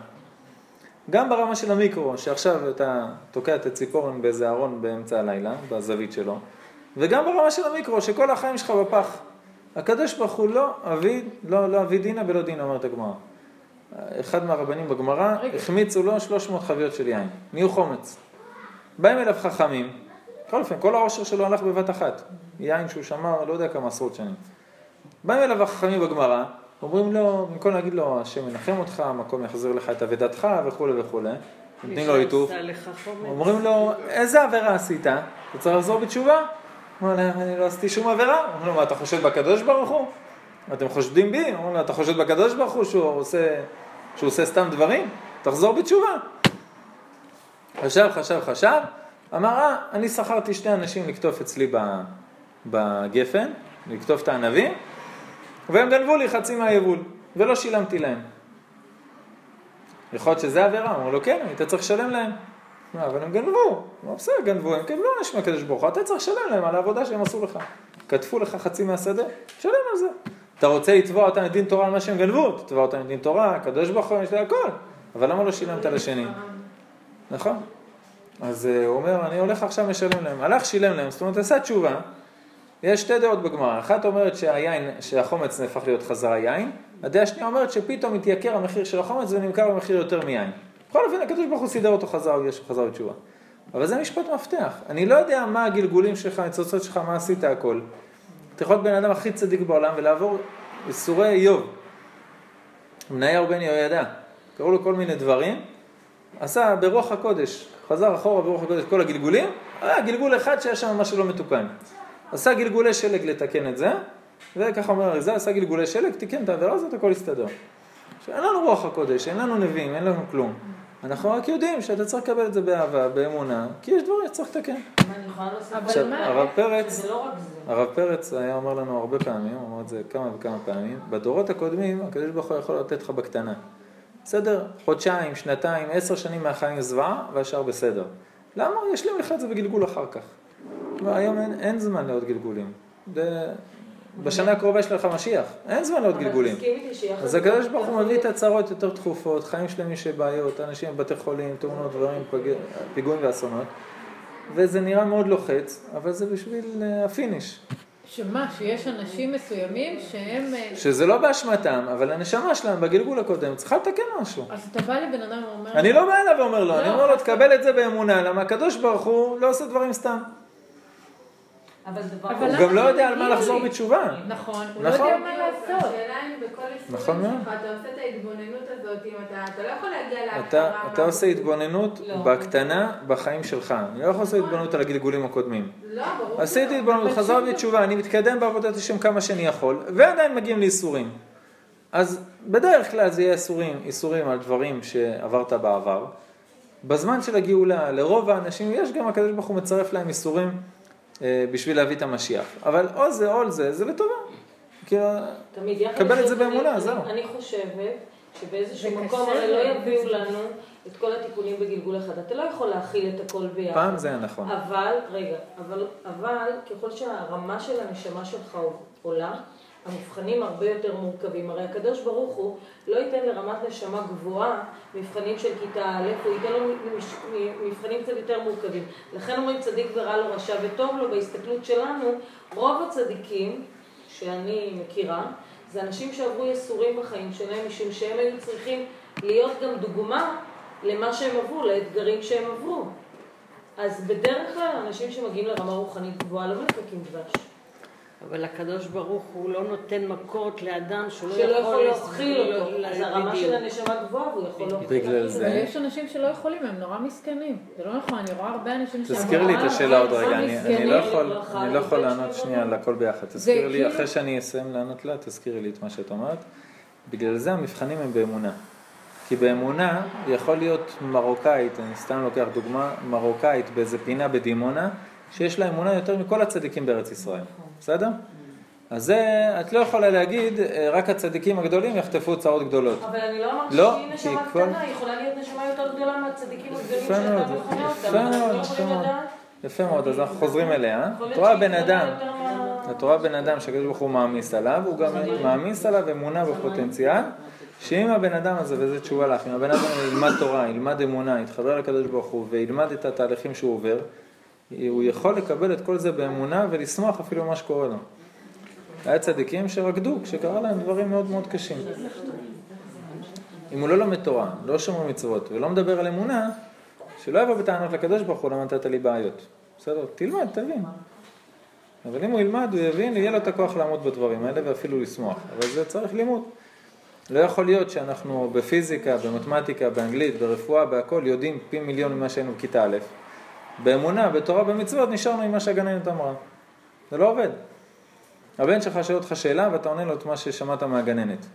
A: גם ברמה של המיקרו, שעכשיו אתה תוקע את הציפורן באיזה ארון באמצע הלילה, בזווית שלו, וגם ברמה של המיקרו, שכל החיים שלך בפח. הקדוש ברוך הוא לא אבי, לא, לא אבי דינה ולא דינה, אומרת הגמרא. אחד מהרבנים בגמרא, החמיצו לו 300 חביות של יין, נהיו חומץ. באים אליו חכמים, בכל אופן, כל העושר שלו הלך בבת אחת. יין שהוא שמר, לא יודע כמה עשרות שנים. באים אליו החכמים בגמרא, אומרים לו, במקום להגיד לו, השם ינחם אותך, המקום יחזיר לך את אבדתך וכולי וכולי, נותנים לו
E: חומץ.
A: אומרים לו, איזה עבירה עשית? אתה צריך לחזור בתשובה? הוא אומר להם, אני לא עשיתי שום עבירה. אומרים לו, מה, אתה חושד בקדוש ברוך הוא? אתם חושדים בי? אומרים לו, אתה חושד בקדוש ברוך הוא שהוא עושה, שהוא עושה סתם דברים? תחזור בתשובה. חשב, חשב, חשב, אמר, אה, אני שכרתי שני אנשים לקטוף אצלי בגפן, לקטוף את הענבים, והם גנבו לי חצי מהיבול, ולא שילמתי להם. יכול להיות שזה עבירה, אמרו לו, כן, היית צריך לשלם להם. אבל הם גנבו, לא בסדר, גנבו, הם קיבלו עונש מהקדוש ברוך הוא, אתה צריך לשלם להם על העבודה שהם עשו לך. כתבו לך חצי מהשדה, תשלם על זה. אתה רוצה לתבוע אותם לדין תורה על מה שהם גנבו, תתבע אותם לדין תורה, הקדוש ברוך הוא, יש לי הכל. אבל למה לא שילמת לשני? נכון. אז אה, הוא אומר, אני הולך עכשיו לשלם להם. הלך, שילם להם, זאת אומרת, עשה תשובה. יש שתי דעות בגמרא, אחת אומרת שהיין, שהחומץ נהפך להיות חזרה יין, הדעה השנייה אומרת שפתאום התייקר המחיר של החומץ ונמכר במחיר יותר מיין. בכל אופן, הקדוש ברוך הוא סידר אותו בגלל שהוא חזר בתשובה. אבל זה משפט מפתח. אני לא יודע מה הגלגולים שלך, הניצוצות שלך, מה עשית הכל. אתה יכול להיות בן אדם הכי צדיק בעולם ולעבור ייסורי איוב. מנייר בן יהוידע, קראו לו כל מיני דברים, עשה ברוח הקודש, חזר אחורה ברוח הקודש כל הגלגולים, היה גלגול אחד שהיה שם משהו לא מתוקן. עשה גלגולי שלג לתקן את זה, וככה אומר אריזה, עשה גלגולי שלג, תיקן את העבירה הזאת, הכל. עכשיו, אין לנו רוח הקודש, אין לנו נביאים, אין לנו כלום. אנחנו רק יודעים שאתה צריך לקבל את זה באהבה, באמונה, כי יש דברים שצריך לתקן.
B: מה, אני יכולה להוסיף?
C: אבל
A: עכשיו,
C: מה?
A: הרב פרץ,
B: לא.
A: הרב פרץ היה אומר לנו הרבה פעמים, הוא אמר את זה כמה וכמה פעמים, בדורות הקודמים הקדוש ברוך הוא יכול לתת לך בקטנה. בסדר, חודשיים, שנתיים, עשר שנים מהחיים זוועה, והשאר בסדר. למה? ישלים לך את זה בגלגול אחר כך. כלומר, היום אין, אין זמן לעוד גלגולים. זה, בשנה הקרובה יש לך משיח, אין זמן לעוד גלגולים. אז הקדוש ברוך הוא מביא את הצרות יותר תכופות, חיים שלמים של בעיות, אנשים בבתי חולים, תאונות, דברים. פיגועים ואסונות, וזה נראה מאוד לוחץ, אבל זה בשביל אה, ה finish.
C: שמה, שיש אנשים מסוימים שהם... אה,
A: שזה לא באשמתם, אבל הנשמה שלהם בגלגול הקודם צריכה לתקן משהו.
C: אז אתה בא לבן אדם ואומר...
A: אני לא בא אליו ואומר לו,
C: לא,
A: אני אומר לו,
C: חס
A: תקבל את זה באמונה, למה הקדוש ברוך הוא לא עושה דברים סתם.
B: אבל דבר...
C: אבל
A: הוא גם לא
C: זה
A: יודע על מה לחזור? בתשובה.
C: נכון, הוא לא
A: נכון.
C: יודע מה לעשות.
G: השאלה אם בכל
A: נכון מאוד.
G: שלך אתה עושה את ההתבוננות הזאת, אם אתה, אתה לא יכול להגיע להכרה.
A: אתה, עושה. התבוננות
B: לא.
A: בקטנה בחיים שלך. אני לא יכול לעשות התבוננות על הגלגולים הקודמים.
G: לא, ברור.
A: עשיתי. התבוננות,
C: שוב-
A: בתשובה, אני מתקדם בעבודת השם כמה שאני יכול, ועדיין מגיעים לאיסורים. אז בדרך כלל זה יהיה איסורים, איסורים על דברים שעברת בעבר. בזמן של הגאולה, לרוב האנשים יש גם הקדוש ברוך הוא מצרף להם איסורים בשביל להביא את המשיח. אבל או זה או זה, זה לטובה. כאילו, קבל את זה באמונה, זהו.
B: אני חושבת שבאיזשהו מקום הרי לא. יביאו לנו את כל התיקונים בגלגול אחד. אתה לא יכול להכיל את הכל ביחד.
A: פעם זה היה נכון.
B: אבל, רגע, אבל, אבל ככל שהרמה של הנשמה שלך עולה, המבחנים הרבה יותר מורכבים. הרי הקדוש ברוך הוא לא ייתן לרמת נשמה גבוהה מבחנים של כיתה א', הוא ייתן לו מבחנים קצת יותר מורכבים. לכן אומרים צדיק ורע לו, רשע וטוב לו, בהסתכלות שלנו, רוב הצדיקים שאני מכירה, זה אנשים שעברו ייסורים בחיים שלהם, משום שהם היו צריכים להיות גם דוגמה למה שהם עברו, לאתגרים שהם עברו. אז בדרך כלל אנשים שמגיעים לרמה רוחנית גבוהה לא מלקקים דבש.
E: אבל הקדוש ברוך הוא לא נותן מכות לאדם שלא
B: שלא יכול להכיל אותו.
E: ל-
B: אז הרמה. של הנשמה גבוהה והוא יכול להכיל.
A: בגלל
B: אותו.
A: זה.
C: אבל יש אנשים שלא יכולים, הם נורא מסכנים. זה לא נכון, אני רואה הרבה אנשים
A: תזכיר לי את השאלה עוד רגע, אני לא יכול לא יכול
B: לבן
A: לענות שנייה על. הכל ביחד. תזכירי לי,
C: כאילו-
A: אחרי שאני אסיים לענות לה, תזכירי לי את מה שאת אומרת. בגלל זה המבחנים הם באמונה. כי באמונה יכול להיות מרוקאית, אני סתם לוקח דוגמה, מרוקאית באיזה פינה בדימונה, שיש לה אמונה יותר מכל הצדיקים בארץ ישראל. בסדר? אז זה, את לא יכולה להגיד, אה, רק הצדיקים הגדולים יחטפו צרות גדולות.
B: אבל אני לא אמרתי
A: לא,
B: שהיא נשמה
A: כל-
B: קטנה, היא יכולה להיות נשמה יותר גדולה מהצדיקים הגדולים שאתה מכונה אותם.
A: יפה
B: אנחנו
A: מאוד,
B: לא
A: יפה מאוד. יפה מאוד, אז אנחנו חוזרים אליה.
B: יכול
A: את רואה בן אדם, את רואה בן אדם שהקדוש ברוך הוא מעמיס עליו, הוא גם מעמיס עליו אמונה בפוטנציאל, שאם הבן אדם הזה, וזו תשובה לך, אם הבן אדם ילמד תורה, ילמד אמונה, יתחבר לקדוש ברוך הוא וילמד את התהליכים שהוא עובר, הוא יכול לקבל את כל זה באמונה ולשמוח אפילו במה שקורה לו. היה צדיקים שרקדו כשקרה להם דברים מאוד מאוד קשים. אם הוא לא לומד תורה, לא שומר מצוות ולא מדבר על אמונה, שלא יבוא בטענות לקדוש ברוך הוא למה נתת לי בעיות. בסדר? תלמד, תבין. אבל אם הוא ילמד, הוא יבין, יהיה לו את הכוח לעמוד בדברים האלה ואפילו לשמוח. אבל זה צריך לימוד. לא יכול להיות שאנחנו בפיזיקה, במתמטיקה, באנגלית, ברפואה, בהכל, יודעים פי מיליון ממה שהיינו בכיתה א'. באמונה, בתורה, במצוות, נשארנו עם מה שהגננת אמרה. זה לא עובד. הבן שלך שואל אותך שאלה ואתה עונה לו את מה ששמעת מהגננת.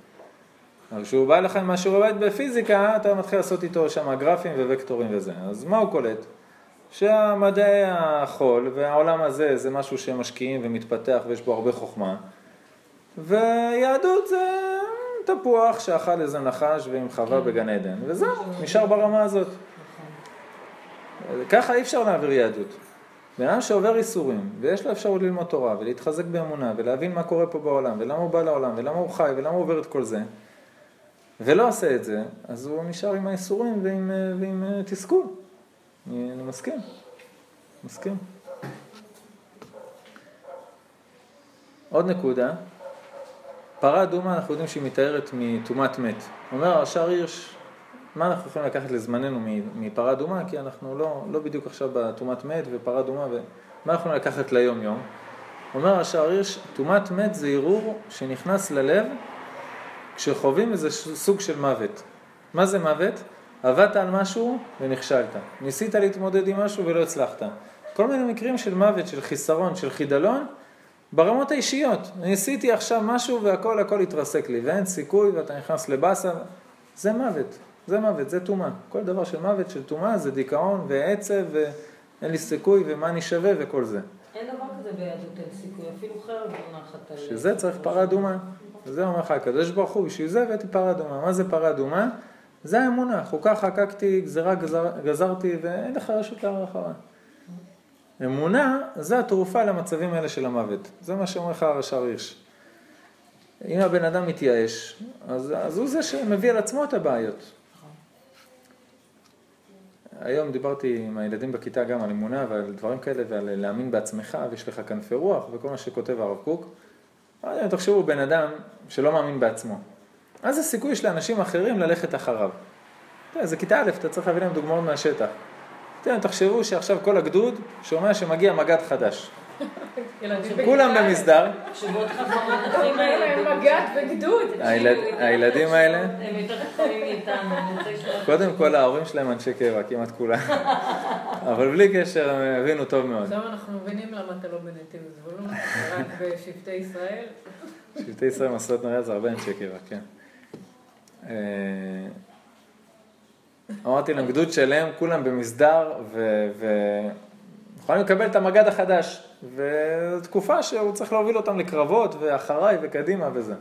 A: אבל כשהוא בא לך מהשיעור בית בפיזיקה, אתה מתחיל לעשות איתו שם גרפים ווקטורים וזה. אז מה הוא קולט? שהמדעי החול והעולם הזה זה משהו שמשקיעים ומתפתח ויש בו הרבה חוכמה. ויהדות זה תפוח שאכל איזה נחש ועם חווה בגן עדן, וזהו, נשאר ברמה הזאת. ככה אי אפשר להעביר יהדות. בן אדם שעובר איסורים, ויש לו אפשרות ללמוד תורה, ולהתחזק באמונה, ולהבין מה קורה פה בעולם, ולמה הוא בא לעולם, ולמה הוא חי, ולמה הוא עובר את כל זה, ולא עושה את זה, אז הוא נשאר עם האיסורים ועם, ועם תסכול. אני, אני מסכים, מסכים. עוד נקודה, פרה אדומה אנחנו יודעים שהיא מתארת מטומאת מת. אומר השער הירש, מה אנחנו יכולים לקחת לזמננו מפרה אדומה? כי אנחנו לא, לא בדיוק עכשיו בטומאת מת ופרה אדומה, ומה אנחנו יכולים לקחת ליום יום? אומר השער הירש, טומאת מת זה ערעור שנכנס ללב כשחווים איזה סוג של מוות. מה זה מוות? עבדת על משהו ונכשלת. ניסית להתמודד עם משהו ולא הצלחת. כל מיני מקרים של מוות, של חיסרון, של חידלון, ברמות האישיות. ניסיתי עכשיו משהו והכל הכל התרסק לי, ואין סיכוי ואתה נכנס לבאסה, זה מוות, זה מוות, זה טומאה. כל דבר של מוות, של טומאה, זה דיכאון ועצב ואין לי סיכוי ומה אני שווה וכל זה.
B: אין דבר כזה ביהדות אין סיכוי, אפילו חרב לא נחת על...
A: שזה צריך פרה אדומה. וזה אומר לך הקדוש ברוך הוא, בשביל זה הבאתי פרה אדומה. מה זה פרה אדומה? זה האמונה, חוקה חקקתי, גזירה גזר, גזרתי ואין לך רשות לערער אחריי. אמונה זה התרופה למצבים האלה של המוות. זה מה שאומר לך הרש"ר הירש. אם הבן אדם מתייאש, אז, אז הוא זה שמביא על עצמו את הבעיות. היום דיברתי עם הילדים בכיתה גם על אמונה ועל דברים כאלה ועל להאמין בעצמך ויש לך כנפי רוח וכל מה שכותב הרב קוק. תחשבו בן אדם שלא מאמין בעצמו. אז הסיכוי יש לאנשים אחרים ללכת אחריו. זה כיתה א', אתה צריך להביא להם דוגמאות מהשטח. אתם תחשבו שעכשיו כל הגדוד שומע שמגיע מג"ד חדש. כולם במסדר.
B: שבעוד חזרות אחים האלה.
C: מג"ד וגדוד.
A: הילדים האלה,
B: הם יותר חכמים מאיתנו.
A: קודם כל ההורים שלהם אנשי קבע, כמעט כולם. אבל בלי קשר הם הבינו טוב מאוד.
C: עכשיו אנחנו מבינים למה אתה לא בנתיב זבולון, רק בשבטי ישראל.
A: שבטי ישראל מסעות נראה זה הרבה אנשי קבע, כן. אה, אמרתי להם, גדוד שלם, כולם במסדר, ויכולים לקבל את המג"ד החדש. וזו תקופה שהוא צריך להוביל אותם לקרבות, ואחריי וקדימה וזה.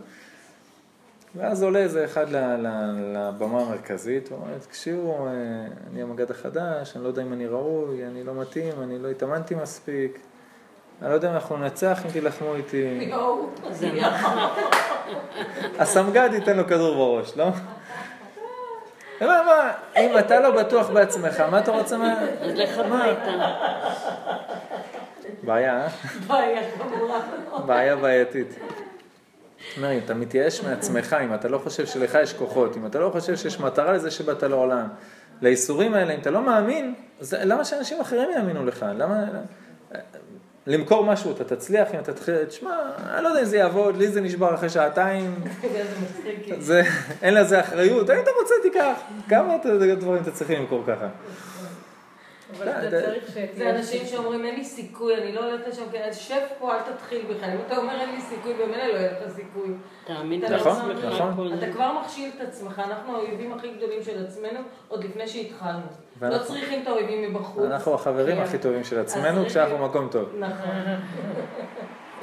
A: ואז עולה איזה אחד לבמה המרכזית, הוא אומר, תקשיבו, אה, אני המג"ד החדש, אני לא יודע אם אני ראוי, אני לא מתאים, אני לא התאמנתי מספיק, אני לא יודע אם אנחנו ננצח אם תילחמו איתי.
E: נכון.
A: הסמג"ד ייתן לו כדור בראש, לא? מה, מה, אם אתה לא בטוח בעצמך, מה אתה רוצה מה...
E: אז לך הביתה.
A: בעיה, אה?
B: בעיה חמורה.
A: בעיה בעייתית. אומר, אם אתה מתייאש מעצמך, אם אתה לא חושב שלך יש כוחות, אם אתה לא חושב שיש מטרה לזה שבאת לעולם, לאיסורים האלה, אם אתה לא מאמין, אז למה שאנשים אחרים יאמינו לך? למה... למכור משהו, אתה תצליח אם אתה תתחיל, תשמע, אני לא יודע אם זה יעבוד, לי זה נשבר אחרי שעתיים,
B: מצחיק.
A: זה, אין לזה אחריות, אם אתה רוצה תיקח, כמה דברים אתה צריך למכור ככה.
C: אבל
A: לא,
C: אתה
A: זה-
C: צריך שתהיה...
B: זה אנשים שאומרים אין לי סיכוי, אני לא הולכת לשם, כן, אז שב פה, אל תתחיל בכלל. אם אתה אומר אין לי סיכוי, במילא לא יהיה לך סיכוי.
E: תאמין
B: אתה
A: נכון, נכון.
E: זה.
B: אתה כבר מכשיל את עצמך, אנחנו האויבים הכי גדולים של עצמנו, עוד לפני שהתחלנו. לא צריכים את האויבים מבחוץ.
A: אנחנו החברים
B: כן.
A: הכי טובים של עצמנו כשאנחנו במקום טוב.
B: נכון.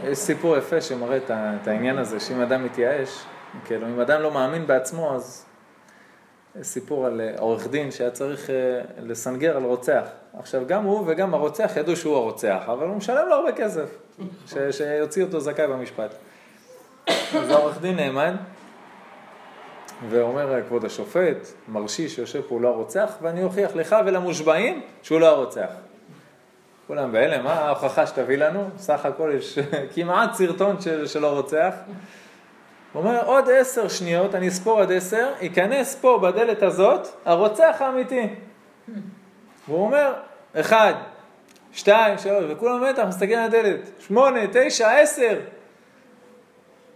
A: יש סיפור יפה שמראה את העניין הזה, שאם אדם מתייאש, כאילו אם אדם לא מאמין בעצמו, אז סיפור על אה, עורך דין שהיה צריך אה, לסנגר על רוצח. עכשיו, גם הוא וגם הרוצח ידעו שהוא הרוצח, אבל הוא משלם לו הרבה כסף, ש- שיוציא אותו זכאי במשפט. אז העורך דין נעמד, ואומר כבוד השופט, מרשי שיושב פה הוא לא הרוצח, ואני אוכיח לך ולמושבעים שהוא לא הרוצח. כולם בהלם, מה ההוכחה שתביא לנו? סך הכל יש כמעט סרטון של, של הרוצח. הוא אומר, עוד עשר שניות, אני אספור עד עשר, ייכנס פה בדלת הזאת הרוצח האמיתי. והוא אומר, אחד, שתיים, שלוש, וכולם במתח, מסתכלים על הדלת, שמונה, תשע, עשר.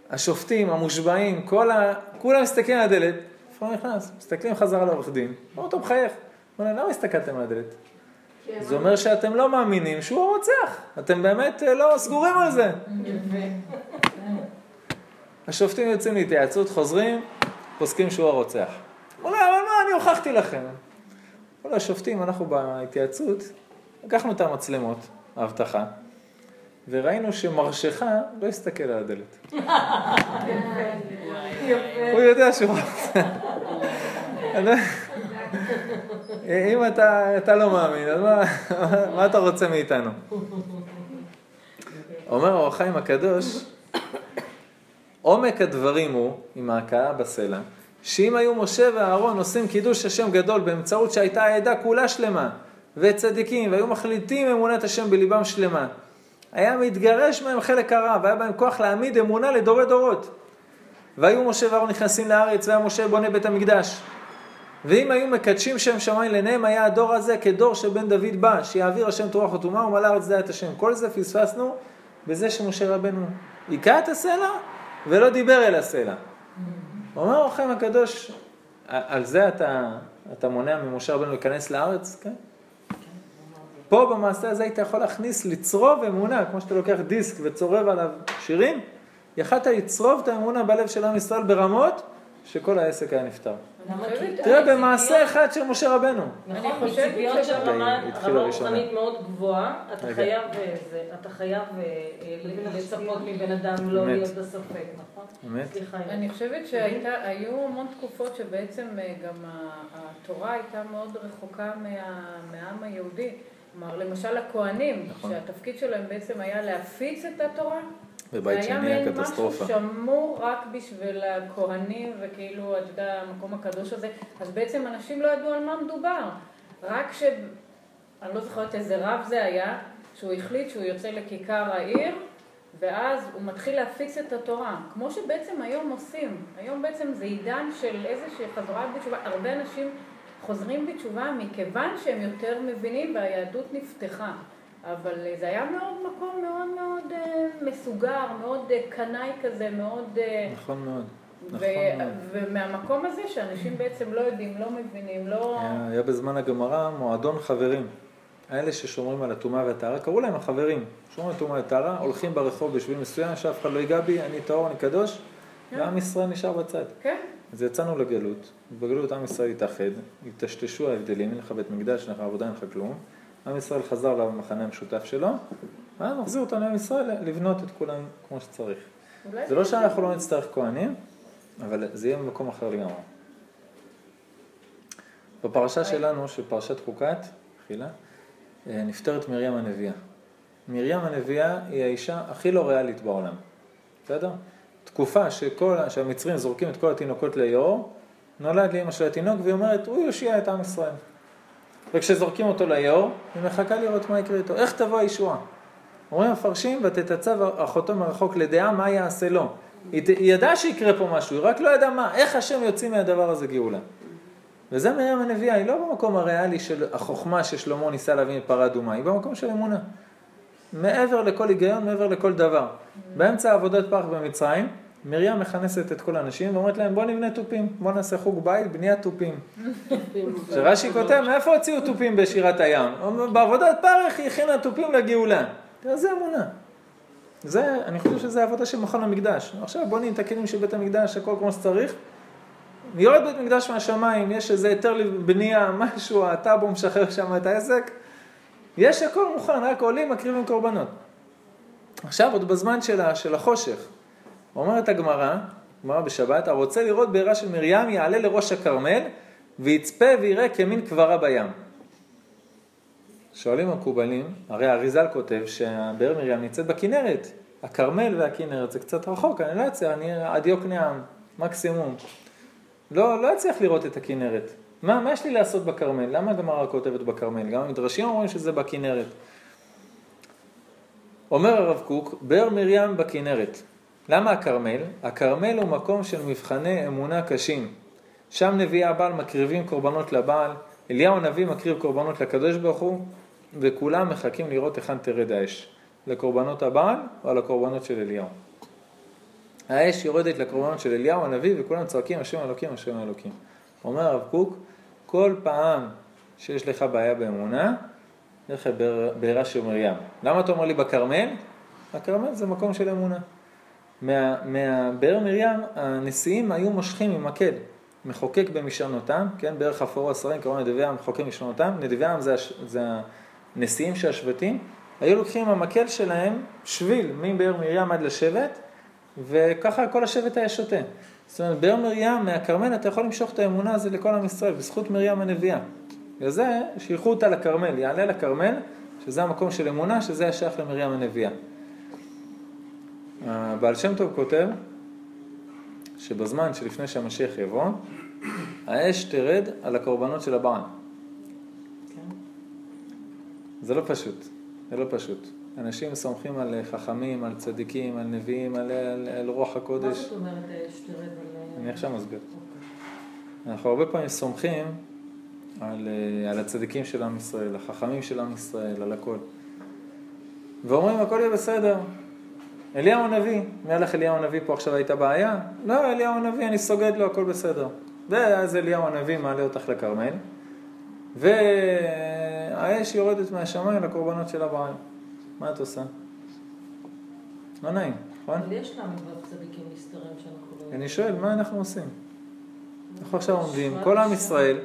A: השופטים, המושבעים, כל ה... כולם מסתכלים על הדלת, איפה הוא נכנס? מסתכלים חזרה לעורך דין, רואים אותו מחייך. אומר להם, למה הסתכלתם על הדלת? זה אומר שאתם לא מאמינים שהוא הרוצח, אתם באמת אה, לא סגורים על זה. השופטים יוצאים להתייעצות, חוזרים, פוסקים שהוא הרוצח. הוא אומר, אבל מה, אני הוכחתי לכם. כל השופטים, אנחנו בהתייעצות, לקחנו את המצלמות, האבטחה, וראינו שמרשך לא הסתכל על הדלת. הוא יודע שהוא רוצה. אם אתה, לא מאמין, אז מה, מה אתה רוצה מאיתנו? אומר האור החיים הקדוש, עומק הדברים הוא, עם ההכאה בסלע, שאם היו משה ואהרון עושים קידוש השם גדול באמצעות שהייתה העדה כולה שלמה, וצדיקים, והיו מחליטים אמונת השם בליבם שלמה, היה מתגרש מהם חלק הרע, והיה בהם כוח להעמיד אמונה לדורי דורות. והיו משה ואהרון נכנסים לארץ, והיה משה בונה בית המקדש. ואם היו מקדשים שם שמיים לעיניהם, היה הדור הזה כדור שבן דוד בא, שיעביר השם תורה חתומה ומלא ארץ דעת השם. כל זה פספסנו בזה שמשה רבנו היכה את הסלע ולא דיבר אל הסלע. אומר לכם הקדוש, על זה אתה, אתה מונע ממשה רבנו להיכנס לארץ? כן. פה במעשה הזה היית יכול להכניס, לצרוב אמונה, כמו שאתה לוקח דיסק וצורב עליו שירים, יכלת לצרוב את האמונה בלב של עם ישראל ברמות שכל העסק היה נפתר. תראה, במעשה אחד של משה רבנו.
B: נכון, בציפיות של רמה רוחנית מאוד גבוהה, אתה חייב אה, אתה חייב אה, אה, לצפות מבן אדם לא להיות בספק, נכון?
C: אני חושבת שהיו המון תקופות שבעצם גם התורה הייתה מאוד רחוקה מה- מהעם היהודי. כלומר, למשל הכוהנים,
A: נכון.
C: שהתפקיד שלהם בעצם היה להפיץ את התורה.
A: בבית
C: היה
A: שני היה
C: מעין
A: קטסטרופה.
C: משהו שמור רק בשביל הכוהנים, וכאילו, אתה יודע, המקום הקדוש הזה. אז בעצם אנשים לא ידעו על מה מדובר. רק ש... אני לא זוכרת איזה רב זה היה, שהוא החליט שהוא יוצא לכיכר העיר, ואז הוא מתחיל להפיץ את התורה. כמו שבעצם היום עושים. היום בעצם זה עידן של איזושהי חזרה בתשובה. הרבה אנשים חוזרים בתשובה מכיוון שהם יותר מבינים והיהדות נפתחה. אבל זה היה מאוד מקום מאוד מאוד אה, מסוגר, מאוד אה, קנאי כזה, מאוד... אה,
A: נכון מאוד.
C: ו-
A: נכון מאוד.
C: ומהמקום הזה שאנשים בעצם לא יודעים, לא מבינים, לא...
A: היה, היה בזמן הגמרא מועדון חברים. האלה ששומרים על הטומאה והטהרה, קראו להם החברים. שומרים על הטומאה והטהרה, הולכים ברחוב בשביל מסוים, שאף אחד לא ייגע בי, אני טהור, אני קדוש,
C: כן.
A: ועם ישראל נשאר בצד.
C: כן,
A: אז יצאנו לגלות, בגלות עם ישראל התאחד, התשתשו ההבדלים, אין לך בית מקדש, אין לך עבודה, אין לך כלום. עם ישראל חזר למחנה המשותף שלו, והיה מחזיר אותנו עם ישראל לבנות את כולם כמו שצריך. זה לא שאנחנו לא נצטרך כהנים, אבל זה יהיה במקום אחר לגמרי. בפרשה שלנו, של פרשת חוקת, חילה, אה, נפטרת מרים הנביאה. מרים הנביאה היא האישה הכי לא ריאלית בעולם, בסדר? תקופה שכל, שהמצרים זורקים את כל התינוקות ליאור, נולד לאמא של התינוק והיא אומרת, הוא יושיע את עם ישראל. וכשזורקים אותו ליאור, היא מחכה לראות מה יקרה איתו. איך תבוא הישועה? אומרים המפרשים, ותתצב אחותו מרחוק לדעה מה יעשה לו. היא, ידעה שיקרה פה משהו, היא רק לא ידעה מה, איך השם יוציא מהדבר הזה גאולה. וזה מרים הנביאה, היא לא במקום הריאלי של החוכמה ששלמה ניסה להביא מפרה אדומה, היא במקום של אמונה. מעבר לכל היגיון, מעבר לכל דבר. באמצע עבודת פרך במצרים, מרים מכנסת את כל האנשים ואומרת להם בואו נבנה תופים, בואו נעשה חוג בית, בניית תופים. שרש"י כותב, מאיפה הוציאו תופים בשירת הים? בעבודת פרך היא הכינה תופים לגאולה. תראה, זה אמונה. זה, אני חושב שזה עבודה של מכון המקדש. עכשיו בוא נהיה את של בית המקדש, הכל כמו שצריך. יורד בית מקדש מהשמיים, יש איזה היתר לבנייה, משהו, הטאבו משחרר שם את העסק. יש הכל מוכן, רק עולים, מקריבים קורבנות. עכשיו, עוד בזמן של, ה- של החושך, אומרת הגמרא, גמרא בשבת, הרוצה לראות בעירה של מרים יעלה לראש הכרמל ויצפה ויראה כמין קברה בים. שואלים המקובלים, הרי האריזל כותב שהבאר מרים נמצאת בכנרת. הכרמל והכנרת זה קצת רחוק, אני לא אצא, אני עד יוקנעם, מקסימום. לא, לא אצליח לראות את הכנרת. מה, מה יש לי לעשות בכרמל? למה הגמרא כותבת בכרמל? גם המדרשים אומרים שזה בכנרת. אומר הרב קוק, באר מרים בכנרת. למה הכרמל? הכרמל הוא מקום של מבחני אמונה קשים. שם נביאי הבעל מקריבים קורבנות לבעל, אליהו הנביא מקריב קורבנות לקדוש ברוך הוא, וכולם מחכים לראות היכן תרד האש. לקורבנות הבעל או לקורבנות של אליהו. האש יורדת לקורבנות של אליהו הנביא וכולם צועקים השם אלוקים, השם אלוקים. אומר הרב קוק, כל פעם שיש לך בעיה באמונה, לך בעירה של מרים. למה אתה אומר לי בכרמל? הכרמל זה מקום של אמונה. מה, מהבאר מרים הנשיאים היו מושכים עם מקל, מחוקק במשענותם, כן, בערך אפורו עשרים, קראו נדבי העם מחוקק במשענותם, נדבי העם זה, זה הנשיאים של השבטים, היו לוקחים עם המקל שלהם שביל מבאר מרים עד לשבט, וככה כל השבט היה שותה. זאת אומרת, באר מרים מהכרמל אתה יכול למשוך את האמונה הזו לכל עם ישראל, בזכות מרים הנביאה. וזה, שילחו אותה לכרמל, יעלה לכרמל, שזה המקום של אמונה, שזה היה שייך למרים הנביאה. הבעל שם טוב כותב שבזמן שלפני שהמשיח יבוא, האש תרד על הקורבנות של הבעל. זה לא פשוט, זה לא פשוט. אנשים סומכים על חכמים, על צדיקים, על נביאים, על, על, על רוח הקודש.
B: מה זאת אומרת האש תרד על...
A: אני עכשיו מסביר. אנחנו הרבה פעמים סומכים על, אה, על הצדיקים של עם ישראל, החכמים של עם ישראל, על הכל. ואומרים הכל יהיה בסדר. אליהו הנביא, מי הלך אליהו הנביא פה עכשיו הייתה בעיה? לא, אליהו הנביא, אני סוגד לו, הכל בסדר. ואז אליהו הנביא מעלה אותך לכרמל, והאש יורדת מהשמיים לקורבנות של הבעל. מה את עושה? לא נעים, נכון?
B: אבל יש למה כבר צדיקים נסתרים שאנחנו לא...
A: אני שואל, מה אנחנו עושים? אנחנו עכשיו עומדים, כל עם ישראל,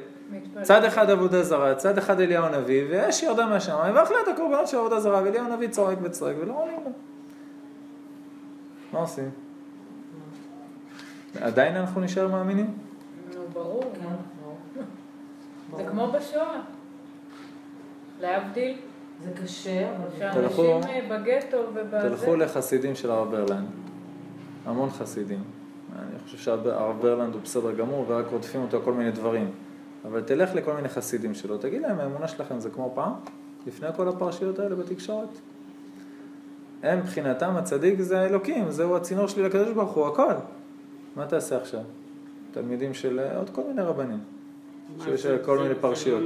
A: צד אחד עבודה זרה, צד אחד אליהו הנביא, ואש ירדה מהשמיים, ואכלה את הקורבנות של עבודה זרה, ואליהו הנביא צועק וצועק, ולא עונים לו. מה עושים? עדיין אנחנו נשאר מאמינים?
C: נו, ברור. זה כמו בשואה. להבדיל,
B: זה קשה, אבל...
C: שאנשים אה, בגטו ובזה...
A: תלכו לחסידים של הרב ברלנד, המון חסידים. אני חושב שהרב ברלנד הוא בסדר גמור ורק רודפים אותו כל מיני דברים. אבל תלך לכל מיני חסידים שלו, תגיד להם, האמונה שלכם זה כמו פעם? לפני כל הפרשיות האלה בתקשורת? הם מבחינתם הצדיק זה האלוקים, זהו הצינור שלי לקדוש ברוך הוא, הכל. מה תעשה עכשיו? תלמידים של אה, עוד כל מיני רבנים. שיש כל מיני פרשיות.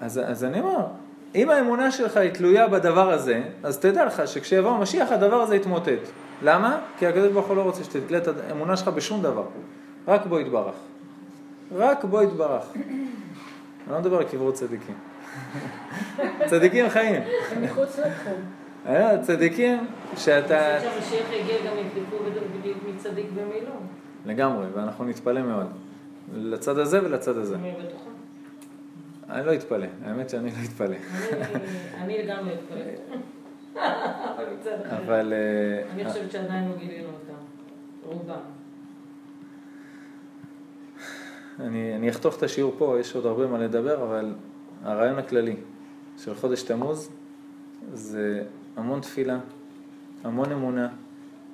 A: אז, אז אני אומר, אם האמונה שלך היא תלויה בדבר הזה, אז תדע לך שכשיבוא המשיח הדבר הזה יתמוטט. למה? כי הקדוש ברוך הוא לא רוצה שתתלה את האמונה שלך בשום דבר. רק בו יתברך. רק בו יתברך. אני לא מדבר על קברות צדיקים. צדיקים חיים.
C: הם מחוץ לתחום.
A: אומר, צדיקים שאתה...
B: אני חושבת שהמשיח יגיע גם יבדקו בדיוק מי צדיק ומי לא.
A: לגמרי, ואנחנו נתפלא מאוד. לצד הזה ולצד הזה.
B: אני בטוחה.
A: אני לא אתפלא, האמת שאני לא אתפלא.
B: אני- גם לא אתפלאת.
A: אבל. אה,
B: אני חושבת שעדיין לא גילינו אותם. רובם.
A: אני, אני אחתוך את השיעור פה, יש עוד הרבה מה לדבר, אבל הרעיון הכללי של חודש תמוז זה המון תפילה, המון אמונה,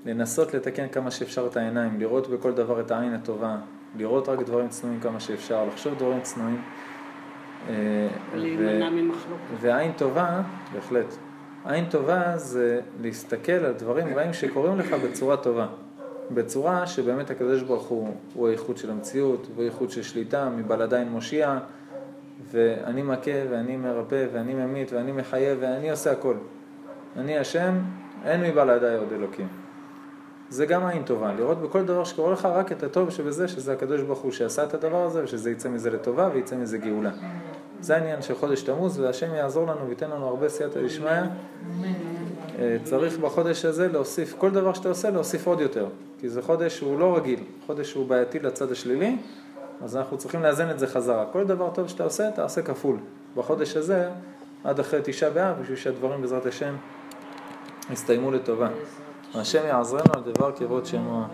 A: לנסות לתקן כמה שאפשר את העיניים, לראות בכל דבר את העין הטובה, לראות רק דברים צנועים כמה שאפשר, לחשוב דברים צנועים. אה,
E: להימנע ממחלוקת.
A: ועין טובה, בהחלט, עין טובה זה להסתכל על דברים רעים שקורים לך בצורה טובה. בצורה שבאמת הקדוש ברוך הוא, הוא האיכות של המציאות, הוא האיכות של שליטה, מבלעדיין מושיע, ואני מכה ואני מרפא ואני ממית ואני מחיה ואני עושה הכל. אני השם, אין מבלעדיי עוד אלוקים. זה גם עין טובה, לראות בכל דבר שקורה לך רק את הטוב שבזה, שזה הקדוש ברוך הוא שעשה את הדבר הזה, ושזה יצא מזה לטובה ויצא מזה גאולה. זה העניין של חודש תמוז, והשם יעזור לנו וייתן לנו הרבה סייעתא דשמיא. אה, צריך בחודש הזה להוסיף, כל דבר שאתה עושה, להוסיף עוד יותר. כי זה חודש שהוא לא רגיל, חודש שהוא בעייתי לצד השלילי, אז אנחנו צריכים לאזן את זה חזרה. כל דבר טוב שאתה עושה, תעשה כפול. בחודש הזה, עד אחרי תשעה באב, בשביל שהדברים בעזרת השם יסתיימו לטובה. השם יעזרנו על דבר כבוד שמו.